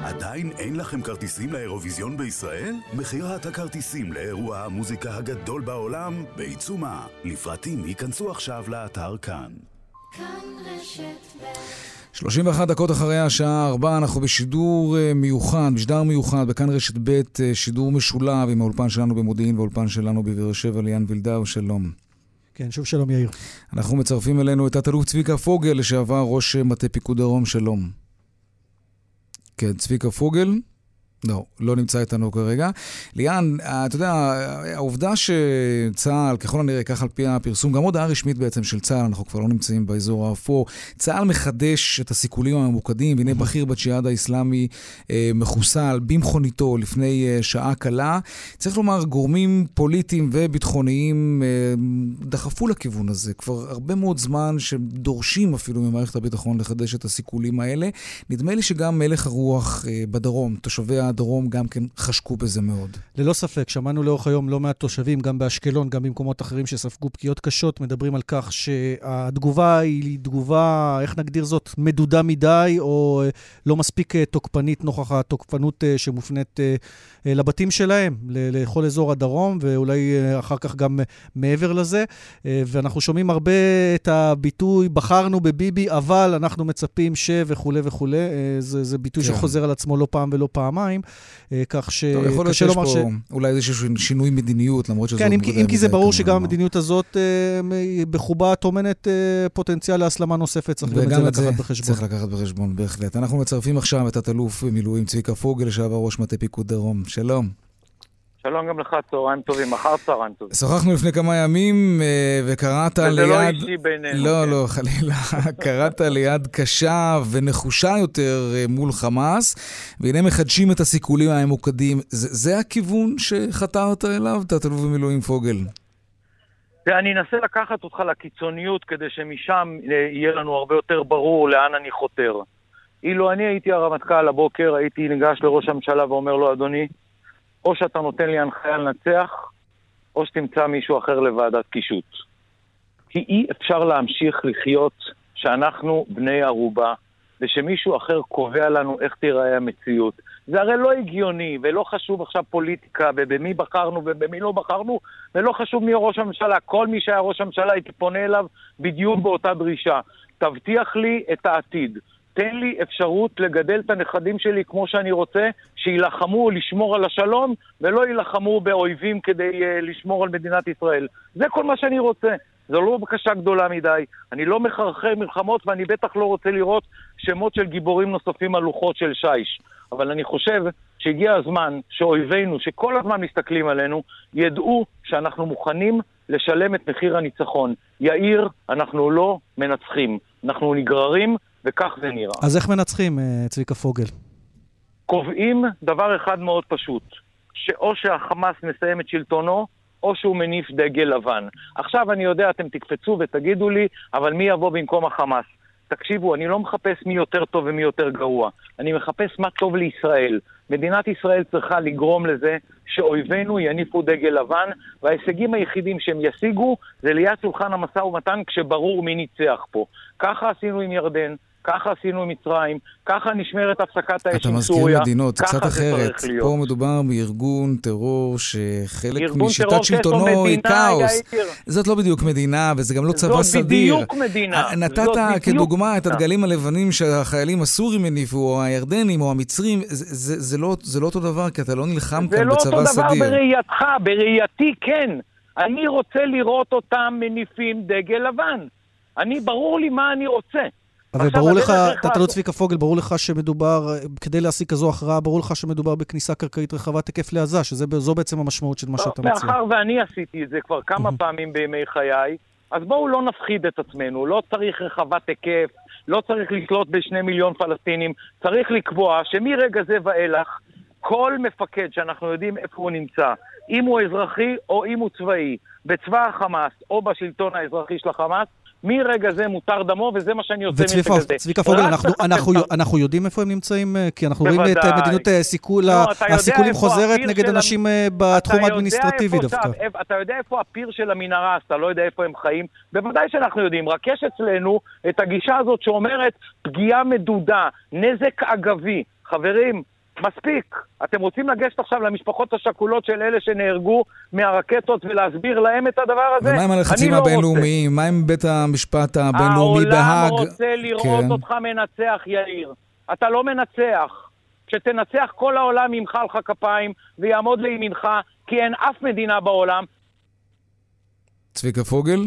עדיין אין לכם כרטיסים לאירוויזיון בישראל? מכירת הכרטיסים לאירוע המוזיקה הגדול בעולם בעיצומה. לפרטים ייכנסו עכשיו לאתר כאן. כאן רשת ב' 31 דקות אחרי השעה 4, אנחנו בשידור אה, מיוחד, בשדר מיוחד, בכאן רשת ב', אה, שידור משולב עם האולפן שלנו במודיעין והאולפן שלנו בבאר שבע, ליאן וילדאו, שלום. כן, שוב שלום יאיר. אנחנו מצרפים אלינו את תת-אלוף צביקה פוגל, לשעבר ראש מטה פיקוד דרום, שלום. כן, צביקה פוגל. לא, לא נמצא איתנו כרגע. ליאן, אתה יודע, העובדה שצה"ל, ככל הנראה, כך על פי הפרסום, גם הודעה רשמית בעצם של צה"ל, אנחנו כבר לא נמצאים באזור האפור, צה"ל מחדש את הסיכולים הממוקדים, והנה בכיר בג'יהאד האיסלאמי אה, מחוסל במכוניתו לפני אה, שעה קלה. צריך לומר, גורמים פוליטיים וביטחוניים אה, דחפו לכיוון הזה כבר הרבה מאוד זמן, שדורשים אפילו ממערכת הביטחון לחדש את הסיכולים האלה. נדמה לי שגם מלך הרוח אה, בדרום, תושבי הדרום גם כן חשקו בזה מאוד. ללא ספק, שמענו לאורך היום לא מעט תושבים, גם באשקלון, גם במקומות אחרים שספגו פגיעות קשות, מדברים על כך שהתגובה היא תגובה, איך נגדיר זאת, מדודה מדי, או לא מספיק תוקפנית נוכח התוקפנות שמופנית לבתים שלהם, לכל אזור הדרום, ואולי אחר כך גם מעבר לזה. ואנחנו שומעים הרבה את הביטוי, בחרנו בביבי, אבל אנחנו מצפים ש... וכולי וכולי. זה, זה ביטוי כן. שחוזר על עצמו לא פעם ולא פעמיים, כך שקשה לומר ש... אולי איזשהו שינוי מדיניות, למרות שזו... כן, אם, אם כי זה ברור שגם המדיניות הזאת בחובה טומנת פוטנציאל להסלמה נוספת, צריך גם את זה לקחת בחשבון. צריך לקחת בחשבון, בהחלט. אנחנו מצרפים עכשיו את התת-אלוף במילואים צביקה פוגל, לשעבר ראש מטה פיקוד דרום. שלום. שלום גם לך, צהריים טובים, מחר צהריים טובים. שוחחנו לפני כמה ימים וקראת ליד... וזה לא אישי בינינו. לא, כן. לא, חלילה. קראת ליד קשה ונחושה יותר מול חמאס, והנה מחדשים את הסיכולים הממוקדים. זה, זה הכיוון שחתרת אליו, תת-אלוף במילואים פוגל? ואני אנסה לקחת אותך לקיצוניות כדי שמשם יהיה לנו הרבה יותר ברור לאן אני חותר. אילו אני הייתי הרמטכ"ל הבוקר, הייתי ניגש לראש הממשלה ואומר לו, אדוני, או שאתה נותן לי הנחיה לנצח, או שתמצא מישהו אחר לוועדת קישוט. כי אי אפשר להמשיך לחיות שאנחנו בני ערובה, ושמישהו אחר קובע לנו איך תיראה המציאות. זה הרי לא הגיוני, ולא חשוב עכשיו פוליטיקה, ובמי בחרנו ובמי לא בחרנו, ולא חשוב מי ראש הממשלה. כל מי שהיה ראש הממשלה הייתי פונה אליו בדיוק באותה דרישה. תבטיח לי את העתיד. תן לי אפשרות לגדל את הנכדים שלי כמו שאני רוצה, שיילחמו לשמור על השלום, ולא יילחמו באויבים כדי uh, לשמור על מדינת ישראל. זה כל מה שאני רוצה. זו לא בקשה גדולה מדי. אני לא מחרחר מלחמות, ואני בטח לא רוצה לראות שמות של גיבורים נוספים על לוחות של שיש. אבל אני חושב שהגיע הזמן שאויבינו, שכל הזמן מסתכלים עלינו, ידעו שאנחנו מוכנים לשלם את מחיר הניצחון. יאיר, אנחנו לא מנצחים. אנחנו נגררים, וכך זה נראה. אז איך מנצחים, צביקה פוגל? קובעים דבר אחד מאוד פשוט, שאו שהחמאס מסיים את שלטונו, או שהוא מניף דגל לבן. עכשיו אני יודע, אתם תקפצו ותגידו לי, אבל מי יבוא במקום החמאס? תקשיבו, אני לא מחפש מי יותר טוב ומי יותר גרוע. אני מחפש מה טוב לישראל. מדינת ישראל צריכה לגרום לזה שאויבינו יניפו דגל לבן, וההישגים היחידים שהם ישיגו זה ליד שולחן המשא ומתן כשברור מי ניצח פה. ככה עשינו עם ירדן, ככה עשינו עם מצרים, ככה נשמרת הפסקת האש אתה עם מזכיר סוריה, מדינות, ככה קצת זה אחרת. צריך להיות. פה מדובר בארגון טרור שחלק משיטת שלטונו היא מדינה, כאוס. זאת לא בדיוק מדינה, וזה גם לא צבא זאת סדיר. בדיוק מדינה. אה, נתת זאת בדיוק כדוגמה את מדינה. הדגלים הלבנים שהחיילים הסורים הניפו, או הירדנים, או המצרים. זה- זה זה לא זה לא אותו דבר, כי אתה לא נלחם זה כאן לא בצבא אותו דבר סדיר. בראייתך, בראייתי כן. אני רוצה לראות אותם מניפים דגל לבן. אני, ברור לי מה אני רוצה. אבל ברור לך, תת-אלוף צביקה פוגל, ברור לך שמדובר, אה, כדי להשיג כזו הכרעה, ברור לך שמדובר בכניסה קרקעית רחבת היקף לעזה, שזו בעצם המשמעות של מה שאתה מציע. מאחר ואני עשיתי את זה כבר כמה פעמים בימי חיי, אז בואו לא נפחיד את עצמנו. לא צריך רחבת היקף, לא צריך לשלוט בשני מיליון פלסטינים. צריך לקבוע שמרגע זה ואילך, כל מפקד שאנחנו יודעים איפה הוא נמצא, אם הוא אזרחי או אם הוא צבאי, בצבא החמאס או בשלטון האזרחי של החמאס, מרגע זה מותר דמו, וזה מה שאני עושה וצביקה מרגע זה. צביקה פוגל, אנחנו, אנחנו, אנחנו יודעים איפה הם נמצאים? אה, כי אנחנו רואים את בוודאי. אה, מדיניות אה, סיכול, לא, הסיכולים חוזרת נגד אנשים המ- בתחום האדמיניסטרטיבי דווקא. אתה יודע איפה הפיר של המנהרה, אז אתה לא יודע איפה הם חיים? בוודאי שאנחנו יודעים, רק יש אצלנו את הגישה הזאת שאומרת פגיעה מדודה, נזק אגבי. חברים, מספיק. אתם רוצים לגשת עכשיו למשפחות השכולות של אלה שנהרגו מהרקטות ולהסביר להם את הדבר הזה? ומה עם הלחצים לא. הבינלאומיים? מה עם בית המשפט הבינלאומי העולם בהאג? רוצה לראות כן. אותך מנצח, יאיר. אתה לא מנצח. כשתנצח, כל העולם ימחא לך כפיים ויעמוד לימינך, כי אין אף מדינה בעולם צביקה פוגל?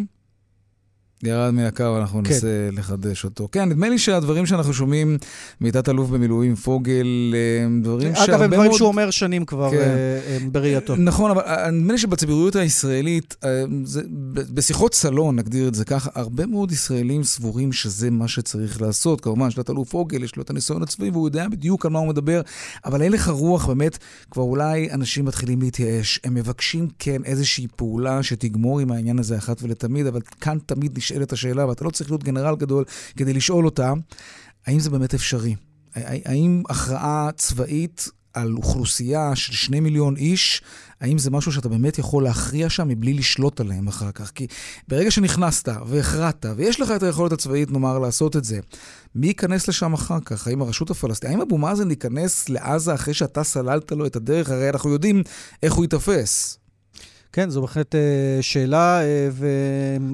ירד מן הקו, אנחנו כן. ננסה לחדש אותו. כן, נדמה לי שהדברים שאנחנו שומעים מתת-אלוף במילואים פוגל, הם דברים שהרבה מאוד... אגב, הם דברים שהוא אומר שנים כבר כן. אה, אה, בראייתו. נכון, אבל אה, נדמה לי שבציבוריות הישראלית, זה, בשיחות סלון, נגדיר את זה ככה, הרבה מאוד ישראלים סבורים שזה מה שצריך לעשות. כמובן, יש לתת-אלוף פוגל, יש לו את הניסיון הצבאי, והוא יודע בדיוק על מה הוא מדבר, אבל הלך הרוח, באמת, כבר אולי אנשים מתחילים להתייאש. הם מבקשים, כן, איזושהי פעולה שתגמור עם העניין הזה אחת ולתמיד, אבל כאן תמיד נשאלת השאלה, ואתה לא צריך להיות גנרל גדול כדי לשאול אותה, האם זה באמת אפשרי? האם הכרעה צבאית על אוכלוסייה של שני מיליון איש, האם זה משהו שאתה באמת יכול להכריע שם מבלי לשלוט עליהם אחר כך? כי ברגע שנכנסת והכרעת, ויש לך את היכולת הצבאית, נאמר, לעשות את זה, מי ייכנס לשם אחר כך? האם הרשות הפלסטינית? האם אבו מאזן ייכנס לעזה אחרי שאתה סללת לו את הדרך? הרי אנחנו יודעים איך הוא ייתפס. כן, זו בהחלט אה, שאלה, אה,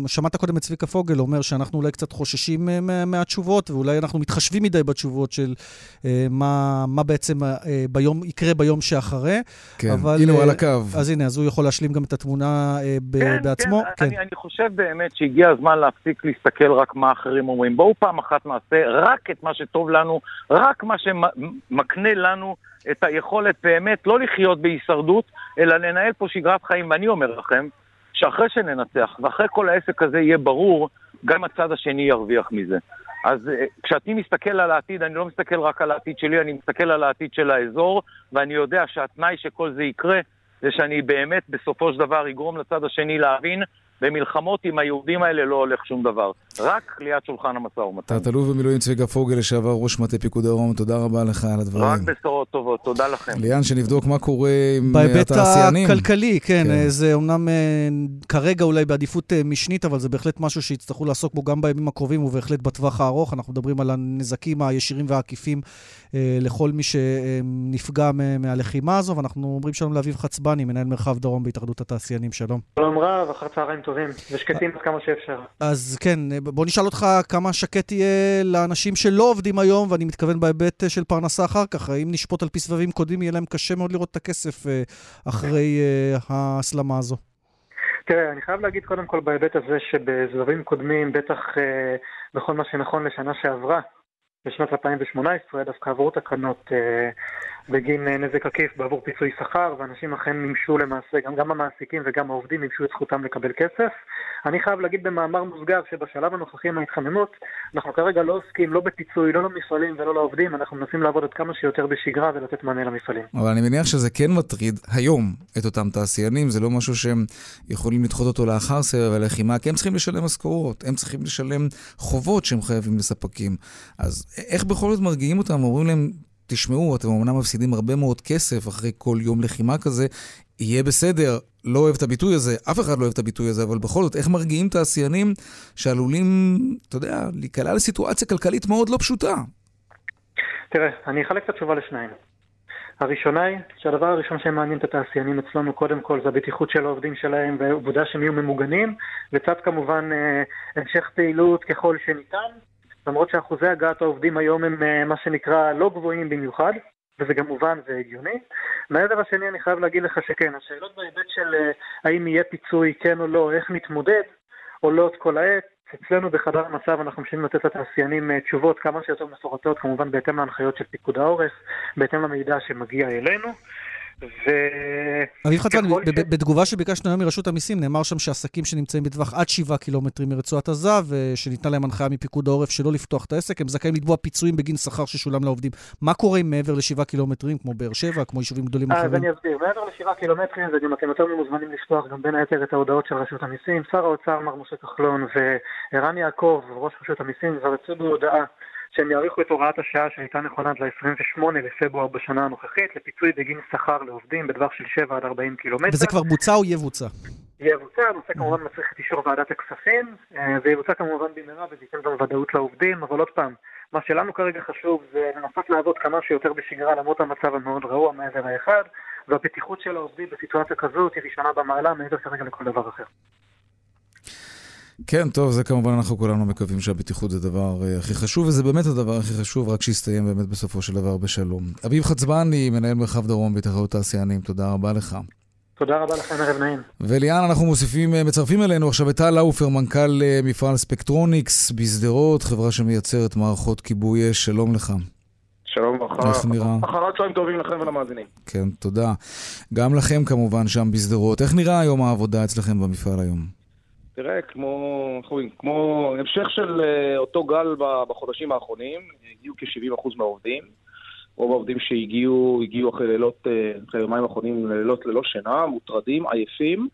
ושמעת קודם את צביקה פוגל אומר שאנחנו אולי קצת חוששים אה, מה- מהתשובות, ואולי אנחנו מתחשבים מדי בתשובות של אה, מה, מה בעצם אה, ביום, יקרה ביום שאחרי. כן, אבל, הנה הוא אה, על הקו. אז הנה, אז הוא יכול להשלים גם את התמונה אה, ב- כן, בעצמו. כן, אני, אני חושב באמת שהגיע הזמן להפסיק להסתכל רק מה אחרים אומרים. בואו פעם אחת נעשה רק את מה שטוב לנו, רק מה שמקנה לנו את היכולת באמת לא לחיות בהישרדות, אלא לנהל פה שגרת חיים. ואני אומר לכם, שאחרי שננצח, ואחרי כל העסק הזה יהיה ברור, גם הצד השני ירוויח מזה. אז אה, כשאני מסתכל על העתיד, אני לא מסתכל רק על העתיד שלי, אני מסתכל על העתיד של האזור, ואני יודע שהתנאי שכל זה יקרה, זה שאני באמת בסופו של דבר אגרום לצד השני להבין, במלחמות עם היהודים האלה לא הולך שום דבר. רק ליד שולחן המשא ומתן. תת-אלוף במילואים צביקה פוגל, לשעבר ראש מטה פיקוד דרום, תודה רבה לך על הדברים. רק בשורות טובות, תודה לכם. ליאן, שנבדוק מה קורה עם בהיבט התעשיינים. הכלכלי, כן, כן. זה אומנם אה, כרגע אולי בעדיפות אה, משנית, אבל זה בהחלט משהו שיצטרכו לעסוק בו גם בימים הקרובים ובהחלט בטווח הארוך. אנחנו מדברים על הנזקים הישירים והעקיפים אה, לכל מי שנפגע מהלחימה הזו, ואנחנו אומרים שלום לאביב חצבני, מנהל מרחב דרום בהתאחדות התעשיינים. שלום. שלום רב, אחר צהריים טובים, ושקטים עד כמה שאפשר. אז כן, בוא נשאל אותך כמה שקט יהיה לאנשים שלא עובדים היום, ואני מתכוון בהיבט אה, של פרנסה אחר כך. האם נשפוט על פי סבבים קודמים, יהיה להם קשה מאוד לראות את הכסף אה, אחרי אה, ההסלמה הזו. תראה, אני חייב להגיד קודם כל בהיבט הזה שבסבבים קודמים, בטח אה, בכל מה שנכון לשנה שעברה, בשנת 2018 דווקא עברו תקנות אה, בגין אה, נזק עקיף בעבור פיצוי שכר, ואנשים אכן מימשו למעשה, גם, גם המעסיקים וגם העובדים מימשו את זכותם לקבל כסף. אני חייב להגיד במאמר מוסגר שבשלב הנוכחי עם ההתחממות, אנחנו כרגע לא עוסקים לא בפיצוי, לא למפעלים ולא לעובדים, אנחנו מנסים לעבוד עד כמה שיותר בשגרה ולתת מענה למפעלים. אבל אני מניח שזה כן מטריד היום את אותם תעשיינים, זה לא משהו שהם יכולים לדחות אותו לאחר סבב הלחימה, כי הם צריכים לשלם משכורות, הם צריכים לשלם חובות שהם חייבים לספקים. אז איך בכל זאת מרגיעים אותם? אומרים להם, תשמעו, אתם אמנם מפסידים הרבה מאוד כסף אחרי כל יום לחימה כזה, יהיה בסדר, לא אוהב את הביטוי הזה, אף אחד לא אוהב את הביטוי הזה, אבל בכל זאת, איך מרגיעים תעשיינים שעלולים, אתה יודע, להיקלע לסיטואציה כלכלית מאוד לא פשוטה? תראה, אני אחלק את התשובה לשניים. הראשונה היא שהדבר הראשון שמעניין את התעשיינים אצלנו קודם כל זה הבטיחות של העובדים שלהם והעובדה שהם יהיו ממוגנים, לצד כמובן אה, המשך פעילות ככל שניתן, למרות שאחוזי הגעת העובדים היום הם אה, מה שנקרא לא גבוהים במיוחד, וזה גם מובן והגיוני. מהעבר השני אני חייב להגיד לך שכן, השאלות בהיבט של אה, האם יהיה פיצוי כן או לא, איך נתמודד, עולות כל העת. אצלנו בחדר המצב אנחנו משנים לתת לתעשיינים אה, תשובות כמה שיותר מפורטות, כמובן בהתאם להנחיות של פיקוד העורף, בהתאם למידע שמגיע אלינו. ו... אביב חצן, בתגובה שביקשנו היום מרשות המיסים, נאמר שם שעסקים שנמצאים בטווח עד 7 קילומטרים מרצועת עזה, ושניתנה להם הנחיה מפיקוד העורף שלא לפתוח את העסק, הם זכאים לתבוע פיצויים בגין שכר ששולם לעובדים. מה קורה אם מעבר ל-7 קילומטרים, כמו באר שבע, כמו יישובים גדולים אחרים? אז אני אסביר. מעבר ל-7 קילומטרים, וגם אתם יותר ממוזמנים לפתוח גם בין היתר את ההודעות של רשות המיסים. שר האוצר, מר משה כחלון, וערן יעקב, ראש רשות המיסים, כבר יצאו בהודעה שהם יאריכו את הוראת השעה שהייתה נכונה עד ל-28 לפברואר בשנה הנוכחית לפיצוי בגין שכר לעובדים בטווח של 7 עד 40 קילומטר. וזה כבר בוצע או יבוצע? יבוצע, הנושא כמובן מצריך את אישור ועדת הכספים, אה, ויבוצע כמובן במהרה וזה ייתן גם ודאות לעובדים, אבל עוד פעם, מה שלנו כרגע חשוב זה לנסות לעבוד כמה שיותר בשגרה למרות המצב המאוד רעוע מעבר האחד, והבטיחות של העובדים בסיטואציה כזאת היא ראשונה במעלה מעבר כרגע לכל דבר אחר. כן, טוב, זה כמובן אנחנו כולנו מקווים שהבטיחות זה הדבר uh, הכי חשוב, וזה באמת הדבר הכי חשוב, רק שיסתיים באמת בסופו של דבר בשלום. אביב חצבני, מנהל מרחב דרום בהתאחדות תעשיינים, תודה רבה לך. תודה רבה לכם, ערב נעים. וליאן, אנחנו מוסיפים, אה, מצרפים אלינו עכשיו את טל לאופר, מנכ"ל uh, מפעל ספקטרוניקס בשדרות, חברה שמייצרת מערכות כיבוי אש, שלום לך. שלום וברכה. איך נראה? אחרת צהריים טובים לכם ולמאזינים. כן, תודה. גם לכם כמובן שם בשדרות. איך נראה היום העבודה אצלכם במפעל היום? תראה, כמו, כמו המשך של uh, אותו גל בחודשים האחרונים, הגיעו כ-70% מהעובדים. רוב העובדים שהגיעו, הגיעו אחרי לילות, uh, אחרי יומיים האחרונים לילות ללא שינה, מוטרדים, עייפים.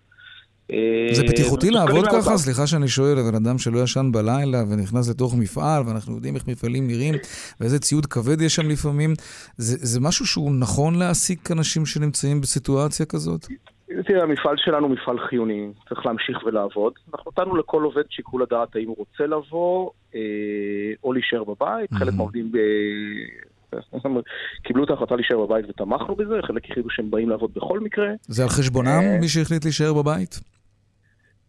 אה, זה בטיחותי לעבוד ככה? סליחה שאני שואל, הבן אדם שלא ישן בלילה ונכנס לתוך מפעל, ואנחנו יודעים איך מפעלים נראים, ואיזה ציוד כבד יש שם לפעמים, זה, זה משהו שהוא נכון להעסיק אנשים שנמצאים בסיטואציה כזאת? תראה, המפעל שלנו הוא מפעל חיוני, צריך להמשיך ולעבוד. אנחנו נתנו לכל עובד שיקול הדעת האם הוא רוצה לבוא אה, או להישאר בבית. Mm-hmm. חלק מהעובדים אה, קיבלו את ההחלטה להישאר בבית ותמכנו בזה, חלק החליטו שהם באים לעבוד בכל מקרה. זה על חשבונם, אה, מי שהחליט להישאר בבית?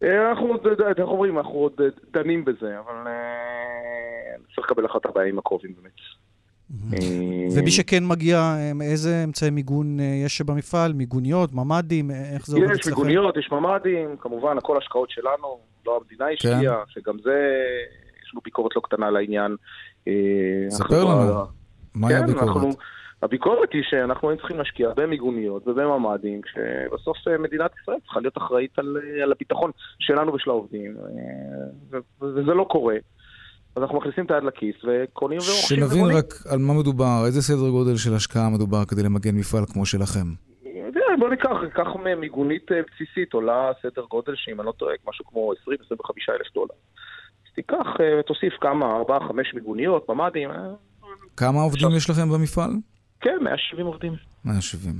אה, אנחנו עוד, איך אומרים, אנחנו עוד דנים בזה, אבל צריך לקבל החלטה בימים הקרובים באמת. ומי שכן מגיע, איזה אמצעי מיגון אה, יש במפעל? מיגוניות, ממ"דים, אה, איך זה עובד אצלכם? יש מיגוניות, יש ממ"דים, כמובן, הכל השקעות שלנו, לא המדינה כן. השקיעה, שגם זה, יש לנו ביקורת לא קטנה על העניין. אה, ספר לנו, מהי כן, הביקורת? הביקורת היא שאנחנו היינו צריכים להשקיע במיגוניות ובממ"דים, כשבסוף מדינת ישראל צריכה להיות אחראית על, על הביטחון שלנו ושל העובדים, וזה לא קורה. אז אנחנו מכניסים את היד לכיס וקונים ורוכשים שנבין רק על מה מדובר, איזה סדר גודל של השקעה מדובר כדי למגן מפעל כמו שלכם. בוא ניקח, ניקח מיגונית אה, בסיסית, עולה סדר גודל שאם אני לא טועה, משהו כמו 20-25 אלף דולר. אז תיקח, אה, תוסיף כמה, 4-5 מיגוניות, ממ"דים. אה, כמה עובדים יש לכם במפעל? כן, 170 עובדים. 170.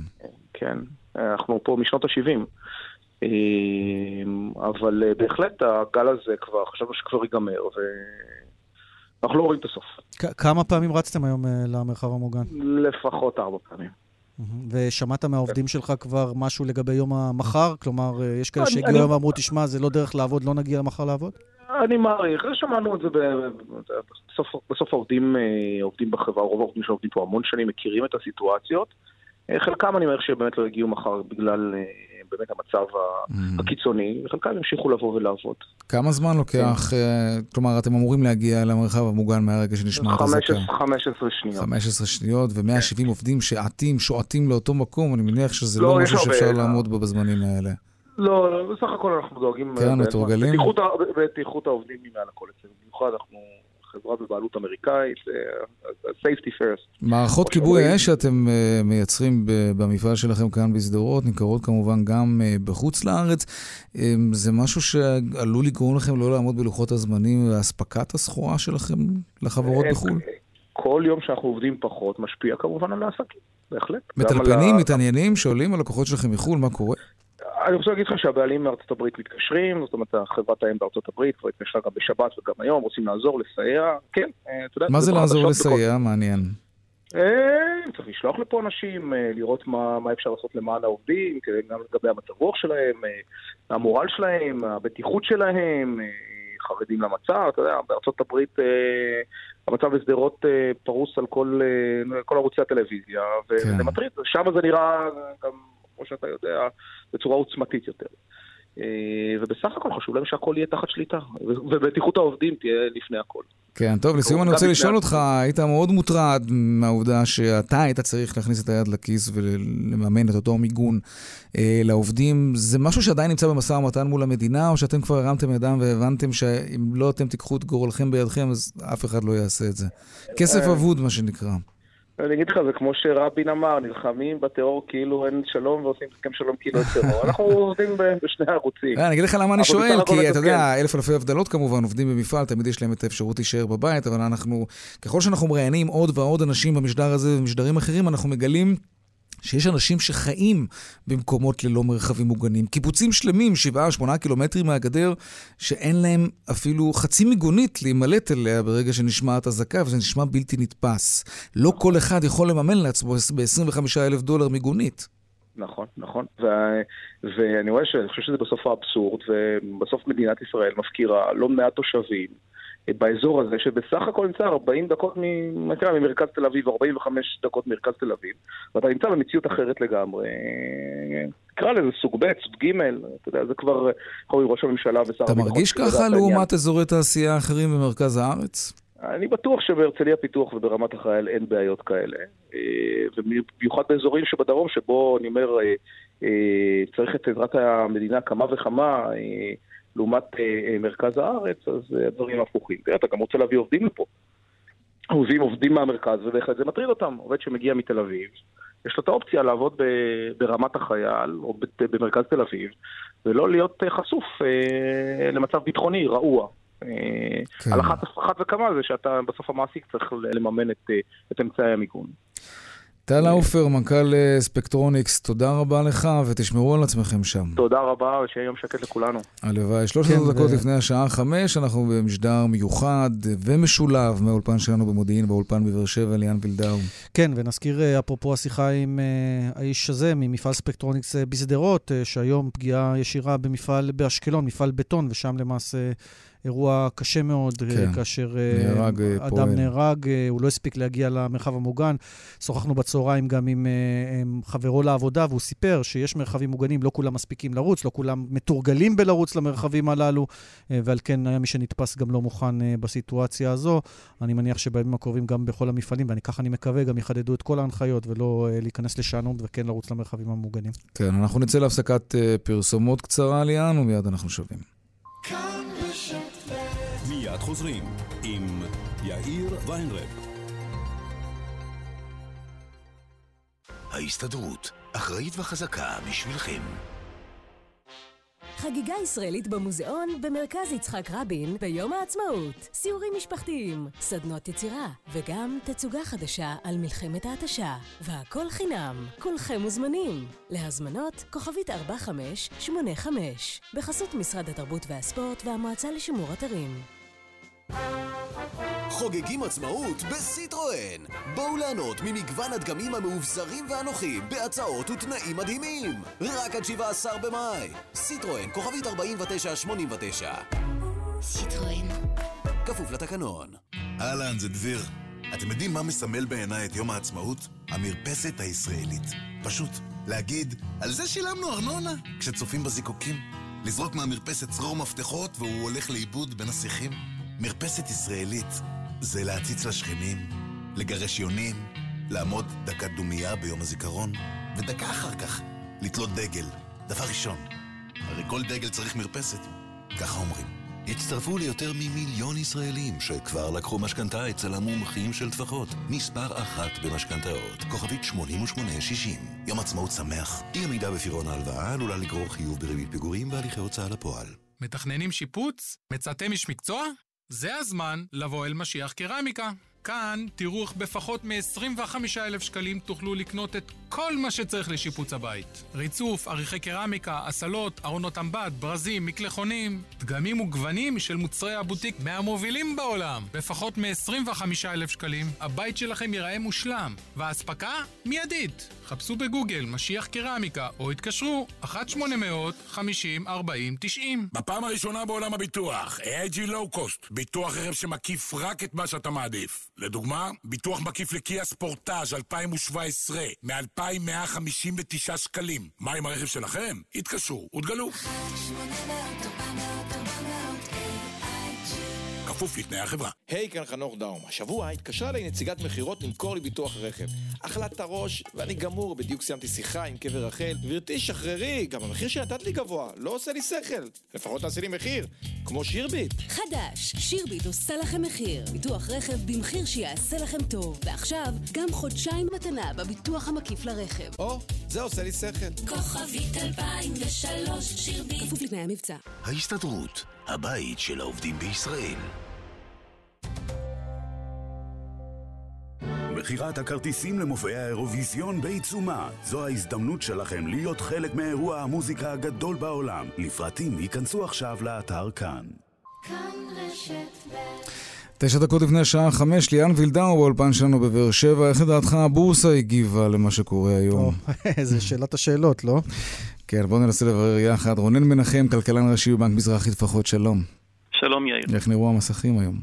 כן, אנחנו פה משנות ה-70. אבל בהחלט הגל הזה כבר, חשבנו שכבר ייגמר, אנחנו לא רואים את הסוף. כמה פעמים רצתם היום uh, למרחב המוגן? לפחות ארבע פעמים. ושמעת מהעובדים שלך כבר משהו לגבי יום המחר? כלומר, אה, יש כאלה שהגיעו היום ואמרו, תשמע, זה לא דרך לעבוד, לא נגיע מחר לעבוד? אני מעריך, שמענו את זה בסוף, בסוף העובדים, אה, עובדים בחברה, רוב העובדים שעובדים פה המון שנים מכירים את הסיטואציות. חלקם אני מעריך שבאמת לא יגיעו מחר בגלל באמת המצב Mm. הקיצוני, וחלקם המשיכו לבוא ולעבוד. כמה זמן לוקח, אה, כלומר, אתם אמורים להגיע למרחב המוגן מהרגע שנשמעת אזעקה? 15 15 שניות. 15 שניות ו-170 עובדים שעטים, שועטים לאותו מקום, אני מניח שזה לא, לא משהו. שאפשר לעמוד בו בזמנים האלה. לא, בסך הכל אנחנו דואגים... כן, אה, מתורגלים? בטיחות העובדים היא מעל הכל אצלנו. במיוחד אנחנו חברה בבעלות אמריקאית, אה, safety first. מערכות כיבוי האש שאתם אה, מייצרים במפעל שלכם כאן בשדרות, נמכרות כמובן גם אה, בחוץ לארץ. אה, זה משהו שעלול לגרום לכם לא לעמוד בלוחות הזמנים ואספקת הסחורה שלכם לחברות בחו"ל? כל יום שאנחנו עובדים פחות משפיע כמובן על העסקים, בהחלט. מטלפנים, מתעניינים, שואלים הלקוחות שלכם מחו"ל, מה קורה? אני רוצה להגיד לך שהבעלים מארצות הברית מתקשרים, זאת אומרת, חברת האם בארצות הברית כבר התקשרה גם בשבת וגם היום, רוצים לעזור, לסייע, כן, אה, אתה יודע... מה זה לעזור בכל- לסייע? מעניין. אה, צריך לשלוח לפה אנשים, אה, לראות מה, מה אפשר לעשות למען העובדים, כדי- גם לגבי המצב רוח שלהם, המורל שלהם, הבטיחות שלהם, חרדים למצב, אתה יודע, בארצות הברית המצב בשדרות פרוס על כל, כל ערוצי הטלוויזיה, וזה כן. מטריד, שם זה נראה גם, כמו שאתה יודע, בצורה עוצמתית יותר. אה, ובסך הכל חשוב להם שהכל יהיה תחת שליטה, ובטיחות העובדים תהיה לפני הכל. כן, טוב, לסיום אני רוצה לשאול. אותך, היית מאוד מוטרד מהעובדה שאתה היית צריך להכניס את היד לכיס ולממן את אותו מיגון אה, לעובדים. זה משהו שעדיין נמצא במשא ומתן מול המדינה, או שאתם כבר הרמתם ידם והבנתם שאם לא אתם תיקחו את גורלכם בידכם, אז אף אחד לא יעשה את זה? כסף אה, אבוד, מה שנקרא. אני אגיד לך, זה כמו שרבין אמר, נלחמים בטרור כאילו אין שלום ועושים הסכם שלום כאילו אין טרור. אנחנו עובדים בשני הערוצים. אה, אני אגיד לך למה אני שואל, כי אתה. יודע, אלף אלפי הבדלות כמובן, עובדים במפעל, תמיד יש להם את האפשרות להישאר בבית, אבל אנחנו, ככל שאנחנו מראיינים עוד ועוד אנשים במשדר הזה ובמשדרים אחרים, אנחנו מגלים שיש אנשים שחיים במקומות ללא מרחבים מוגנים. קיבוצים שלמים, שבעה, שמונה קילומטרים מהגדר, שאין להם אפילו חצי מיגונית להימלט אליה ברגע שנשמעת אזעקה, וזה נשמע בלתי נתפס. לא כל אחד יכול לממן לעצמו ב-25 אלף דולר מיגונית. נכון, נכון. ו- ואני רואה שאני חושב שזה בסוף האבסורד, ובסוף מדינת ישראל מפקירה לא מעט תושבים באזור הזה, שבסך הכל נמצא 40 דקות ממרכז תל אביב, 45 דקות ממרכז תל אביב, ואתה נמצא במציאות אחרת לגמרי. נקרא לזה סוג ב', סוג ג', אתה יודע, זה כבר יכול ראש הממשלה ושר אתה הביטחון. מרגיש שיודע את ככה. לעומת אזורי תעשייה אחרים במרכז הארץ? אני בטוח שבהרצליה פיתוח וברמת החייל אין בעיות כאלה. אה, ובמיוחד באזורים שבדרום, שבו אני אומר, אה, אה, צריך את עזרת המדינה כמה וכמה, לעומת אה, אה, מרכז הארץ, אז אה, הדברים הפוכים. אתה גם רוצה להביא עובדים לפה. מביאים עובדים מהמרכז, ובהחלט זה מטריד אותם. עובד שמגיע מתל אביב, יש לו את האופציה לעבוד ברמת החייל, או במרכז תל אביב, ולא להיות חשוף למצב ביטחוני רעוע. כן. על אחת, אחת וכמה זה שאתה בסוף המעסיק צריך לממן את, את אמצעי המיגון. טל האופר, מנכ"ל אה, ספקטרוניקס, תודה רבה לך ותשמרו על עצמכם שם. תודה רבה, ושיהיה יום שקט לכולנו. הלוואי. 13 כן, דקות ו- לפני השעה חמש, אנחנו במשדר מיוחד ומשולב מהאולפן שלנו במודיעין, באולפן בבאר שבע, ליאן וילדאו. כן, ונזכיר אה, אפרופו השיחה עם אה, האיש הזה ממפעל ספקטרוניקס בשדרות, אה, שהיום פגיעה ישירה במפעל באשקלון, מפעל בטון, ושם למעשה אירוע קשה מאוד, אה, כן, כאשר אה, נהרג, אה, אדם פועל. נהרג, הוא לא הספיק להגיע למרחב המוגן. שוחחנו בצהריים גם עם, עם חברו לעבודה, והוא סיפר שיש מרחבים מוגנים, לא כולם מספיקים לרוץ, לא כולם מתורגלים בלרוץ למרחבים הללו, ועל כן היה מי שנתפס גם לא מוכן בסיטואציה הזו. אני מניח שבימים הקרובים גם בכל המפעלים, ואני ככה אני מקווה, גם יחדדו את כל ההנחיות ולא להיכנס לשאננות וכן לרוץ למרחבים המוגנים. כן, אנחנו נצא להפסקת פרסומות קצרה, ליאן, ומיד אנחנו שבים. חוזרים עם יאיר ויינרב. ההסתדרות, אחראית וחזקה בשבילכם. חגיגה ישראלית במוזיאון במרכז יצחק רבין ביום העצמאות. סיורים משפחתיים, סדנות יצירה, וגם תצוגה חדשה על מלחמת ההתשה. והכל חינם, כולכם מוזמנים. להזמנות, כוכבית 4585, בחסות משרד התרבות והספורט והמועצה לשימור אתרים. חוגגים עצמאות בסיטרואן. בואו ליהנות ממגוון הדגמים המאובזרים והנוחים בהצעות ותנאים מדהימים. רק עד 17 במאי. סיטרואן, כוכבית 4989. סיטרואן. כפוף לתקנון. אהלן, זה דביר. אתם יודעים מה מסמל בעיניי את יום העצמאות? המרפסת הישראלית. פשוט, להגיד, על זה שילמנו ארנונה, כשצופים בזיקוקים. לזרוק מהמרפסת צרור מפתחות והוא הולך לאיבוד בין השיחים. מרפסת ישראלית זה להציץ לשכנים, לגרש יונים, לעמוד דקת דומייה ביום הזיכרון, ודקה אחר כך לתלות דגל, דבר ראשון. הרי כל דגל צריך מרפסת, ככה אומרים. הצטרפו ליותר ממיליון ישראלים שכבר לקחו משכנתה אצל המומחים של טפחות. מספר אחת במשכנתאות, כוכבית 8860. יום עצמאות שמח. אי עמידה בפירעון ההלוואה עלולה לגרור חיוב בריבית פיגורים והליכי הוצאה לפועל. מתכננים שיפוץ? מצאתם איש מקצוע? זה הזמן לבוא אל משיח קרמיקה. כאן תראו איך בפחות מ-25,000 שקלים תוכלו לקנות את כל מה שצריך לשיפוץ הבית. ריצוף, עריכי קרמיקה, אסלות, ארונות אמבט, ברזים, מקלחונים, דגמים וגוונים של מוצרי הבוטיק מהמובילים בעולם. בפחות מ-25,000 שקלים הבית שלכם ייראה מושלם, והאספקה מיידית. חפשו בגוגל משיח קרמיקה או התקשרו 1-800-50-40-90 בפעם הראשונה בעולם הביטוח, AIG Low Cost, ביטוח רכב שמקיף רק את מה שאתה מעדיף. לדוגמה, ביטוח מקיף לקיה ספורטאז' 2017 מ-2,159 שקלים. מה עם הרכב שלכם? התקשרו, הותגלו. 1 800 כפוף לתנאי החברה. היי, hey, כאן חנוך דאום. השבוע התקשרה אליי נציגת מכירות למכור לי ביטוח רכב. אכלת הראש, ואני גמור, בדיוק סיימתי שיחה עם קבר רחל. גברתי, שחררי, גם המחיר שנתת לי גבוה, לא עושה לי שכל. לפחות תעשי לי מחיר, כמו שירביט. חדש, שירביט עושה לכם מחיר. ביטוח רכב במחיר שיעשה לכם טוב. ועכשיו, גם חודשיים מתנה בביטוח המקיף לרכב. או, זה עושה לי שכל. כוכבית 2003, שירביט. כפוף לתנאי המבצע. ההסתדרות, הבית של העובדים בישראל. מכירת הכרטיסים למופעי האירוויזיון בעיצומה. זו ההזדמנות שלכם להיות חלק מאירוע המוזיקה הגדול בעולם. לפרטים ייכנסו עכשיו לאתר כאן. כאן רשת ב' תשע דקות לפני השעה חמש, ליאן וילדאו באולפן שלנו בבאר שבע. איך לדעתך הבורסה הגיבה למה שקורה היום? זה שאלת השאלות, לא? כן, בואו ננסה לברר יחד. רונן מנחם, כלכלן ראשי בבנק מזרחי טפחות, שלום. שלום יאיר. איך נראו המסכים היום?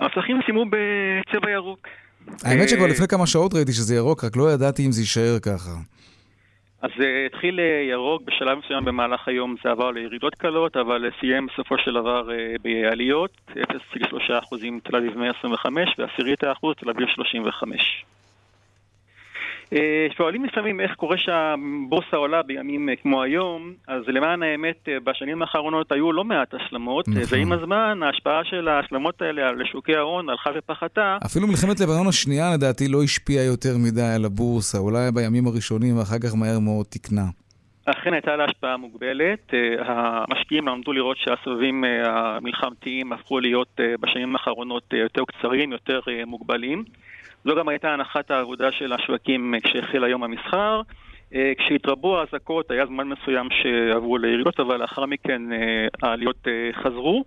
המסכים סיימו בצבע ירוק. האמת שכבר לפני כמה שעות ראיתי שזה ירוק, רק לא ידעתי אם זה יישאר ככה. אז זה התחיל אה, ירוק, בשלב מסוים במהלך היום זה עבר לירידות קלות, אבל סיים בסופו של דבר אה, בעליות, 0.3% תל אביב 125 ועשירית האחוז תל אביב 35. אה, שואלים לפעמים איך קורה שהבורסה עולה בימים אה, כמו היום, אז למען האמת, אה, בשנים האחרונות היו לא מעט הסלמות, נכון. ועם הזמן ההשפעה של ההסלמות האלה על שוקי ההון הלכה ופחתה. אפילו מלחמת לבנון השנייה לדעתי לא השפיעה יותר מדי על הבורסה, אולי בימים הראשונים ואחר כך מהר מאוד תיקנה. אכן הייתה לה השפעה מוגבלת. המשקיעים למדו לראות שהסבבים המלחמתיים הפכו להיות בשנים האחרונות יותר קצרים, יותר מוגבלים. זו גם הייתה הנחת העבודה של השווקים אה, כשהחל היום המסחר. אה, כשהתרבו האזעקות היה זמן מסוים שעברו לירידות, אבל לאחר מכן אה, העליות חזרו.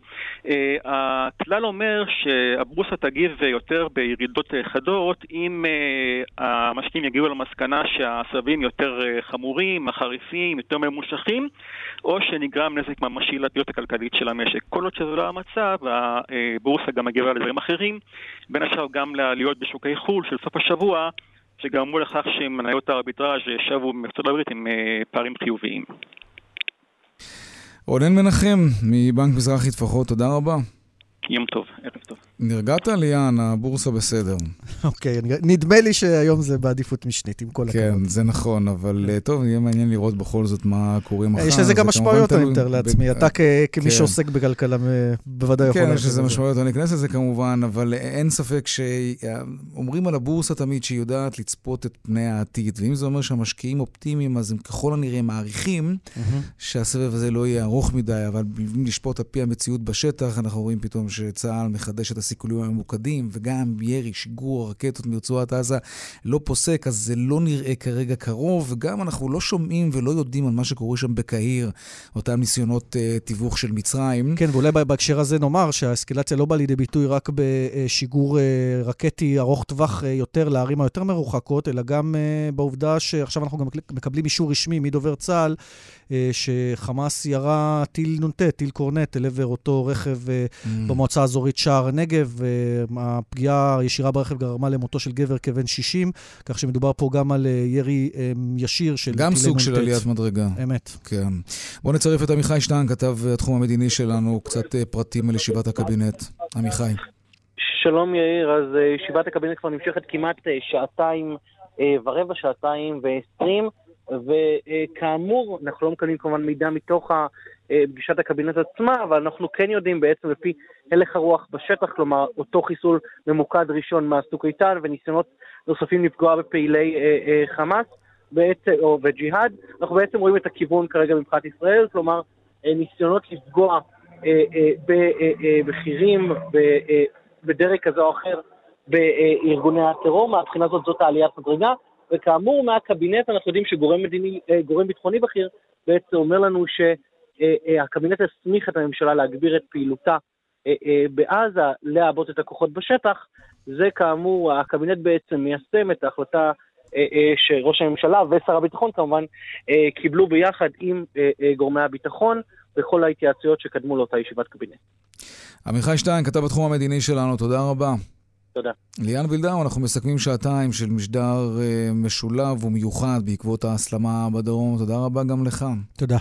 הכלל אומר שהבורסה תגיב יותר בירידות חדות אם המשקיעים יגיעו למסקנה שהסבבים יותר אה, חמורים, חריפים, יותר ממושכים, או שנגרם נזק ממשי לפעילות הכלכלית של המשק. כל עוד שזה לא המצב, הבורסה גם מגיבה לדברים אחרים, בין השאר גם לעליות בשוקי חו"ל של סוף השבוע. שגרמו לכך שמניות הארביטראז' שבו מארצות הברית עם אה, פערים חיוביים. רונן מנחם, מבנק מזרחי טפחות, תודה רבה. יום טוב, ערב טוב. נרגעת ליאן, הבורסה בסדר. אוקיי, אני- נדמה לי שהיום זה בעדיפות משנית, עם כל הכבוד. כן, זה נכון, אבל אה, טוב, יהיה מעניין לראות בכל זאת מה קורה מחר. יש לזה זה גם משמעויות, אני מתאר לעצמי. אתה כמי כן. שעוסק בכלכלה, בוודאי יכול כן, יש לזה. משמעויות, אני אכנס לזה כמובן, אבל אין ספק שאומרים על הבורסה תמיד שהיא יודעת לצפות את פני העתיד, ואם זה אומר שהמשקיעים אופטימיים, אז הם ככל הנראה מעריכים שהסבב הזה לא יהיה ארוך מדי, אבל לשפוט על פי המציאות בשטח, אנחנו רואים פתאום שצה"ל מחדש את הסיכולים הממוקדים, וגם ירי, שיגור הרקטות מרצועת עזה לא פוסק, אז זה לא נראה כרגע קרוב, וגם אנחנו לא שומעים ולא יודעים על מה שקורה שם בקהיר, אותם ניסיונות uh, תיווך של מצרים. כן, ואולי בהקשר הזה נאמר שהאסקלציה לא באה לידי ביטוי רק בשיגור אה, רקטי ארוך טווח אה, יותר לערים היותר מרוחקות, אלא גם אה, בעובדה שעכשיו אנחנו גם מקבלים אישור רשמי מדובר צה"ל, אה, שחמאס ירה טיל נ"ט, טיל קורנט, אל עבר אותו רכב אה, Mm. במועצה האזורית שער הנגב. ברכב. הפגיעה הישירה ברכב גרמה למותו של גבר כבן 60, כך שמדובר פה גם על ירי ישיר של גם סוג של עליית מדרגה. אמת. כן. בואו נצרף את עמיחי שטיין, כתב התחום המדיני שלנו, קצת פרטים על ישיבת הקבינט. עמיחי. שלום יאיר, אז ישיבת הקבינט כבר נמשכת כמעט שעתיים ורבע, שעתיים ועשרים. וכאמור, אנחנו לא מקבלים כמובן מידע מתוך פגישת הקבינט עצמה, אבל אנחנו כן יודעים בעצם לפי הלך הרוח בשטח, כלומר אותו חיסול ממוקד ראשון מהסוג איתן וניסיונות נוספים לפגוע בפעילי חמאס בעצם, או וג'יהאד, אנחנו בעצם רואים את הכיוון כרגע מבחינת ישראל, כלומר ניסיונות לפגוע בבכירים, בדרג כזה או אחר בארגוני הטרור, מהבחינה הזאת זאת העליית מדרגה. וכאמור, מהקבינט אנחנו יודעים שגורם מדיני, ביטחוני בכיר בעצם אומר לנו שהקבינט הסמיך את הממשלה להגביר את פעילותה בעזה, לעבות את הכוחות בשטח. זה כאמור, הקבינט בעצם מיישם את ההחלטה שראש הממשלה ושר הביטחון כמובן קיבלו ביחד עם גורמי הביטחון בכל ההתייעצויות שקדמו לאותה ישיבת קבינט. עמיחי שטיין, כתב בתחום המדיני שלנו, תודה רבה. תודה. ליאן וילדאו, אנחנו מסכמים שעתיים של משדר משולב ומיוחד בעקבות ההסלמה בדרום. תודה רבה גם לך. תודה.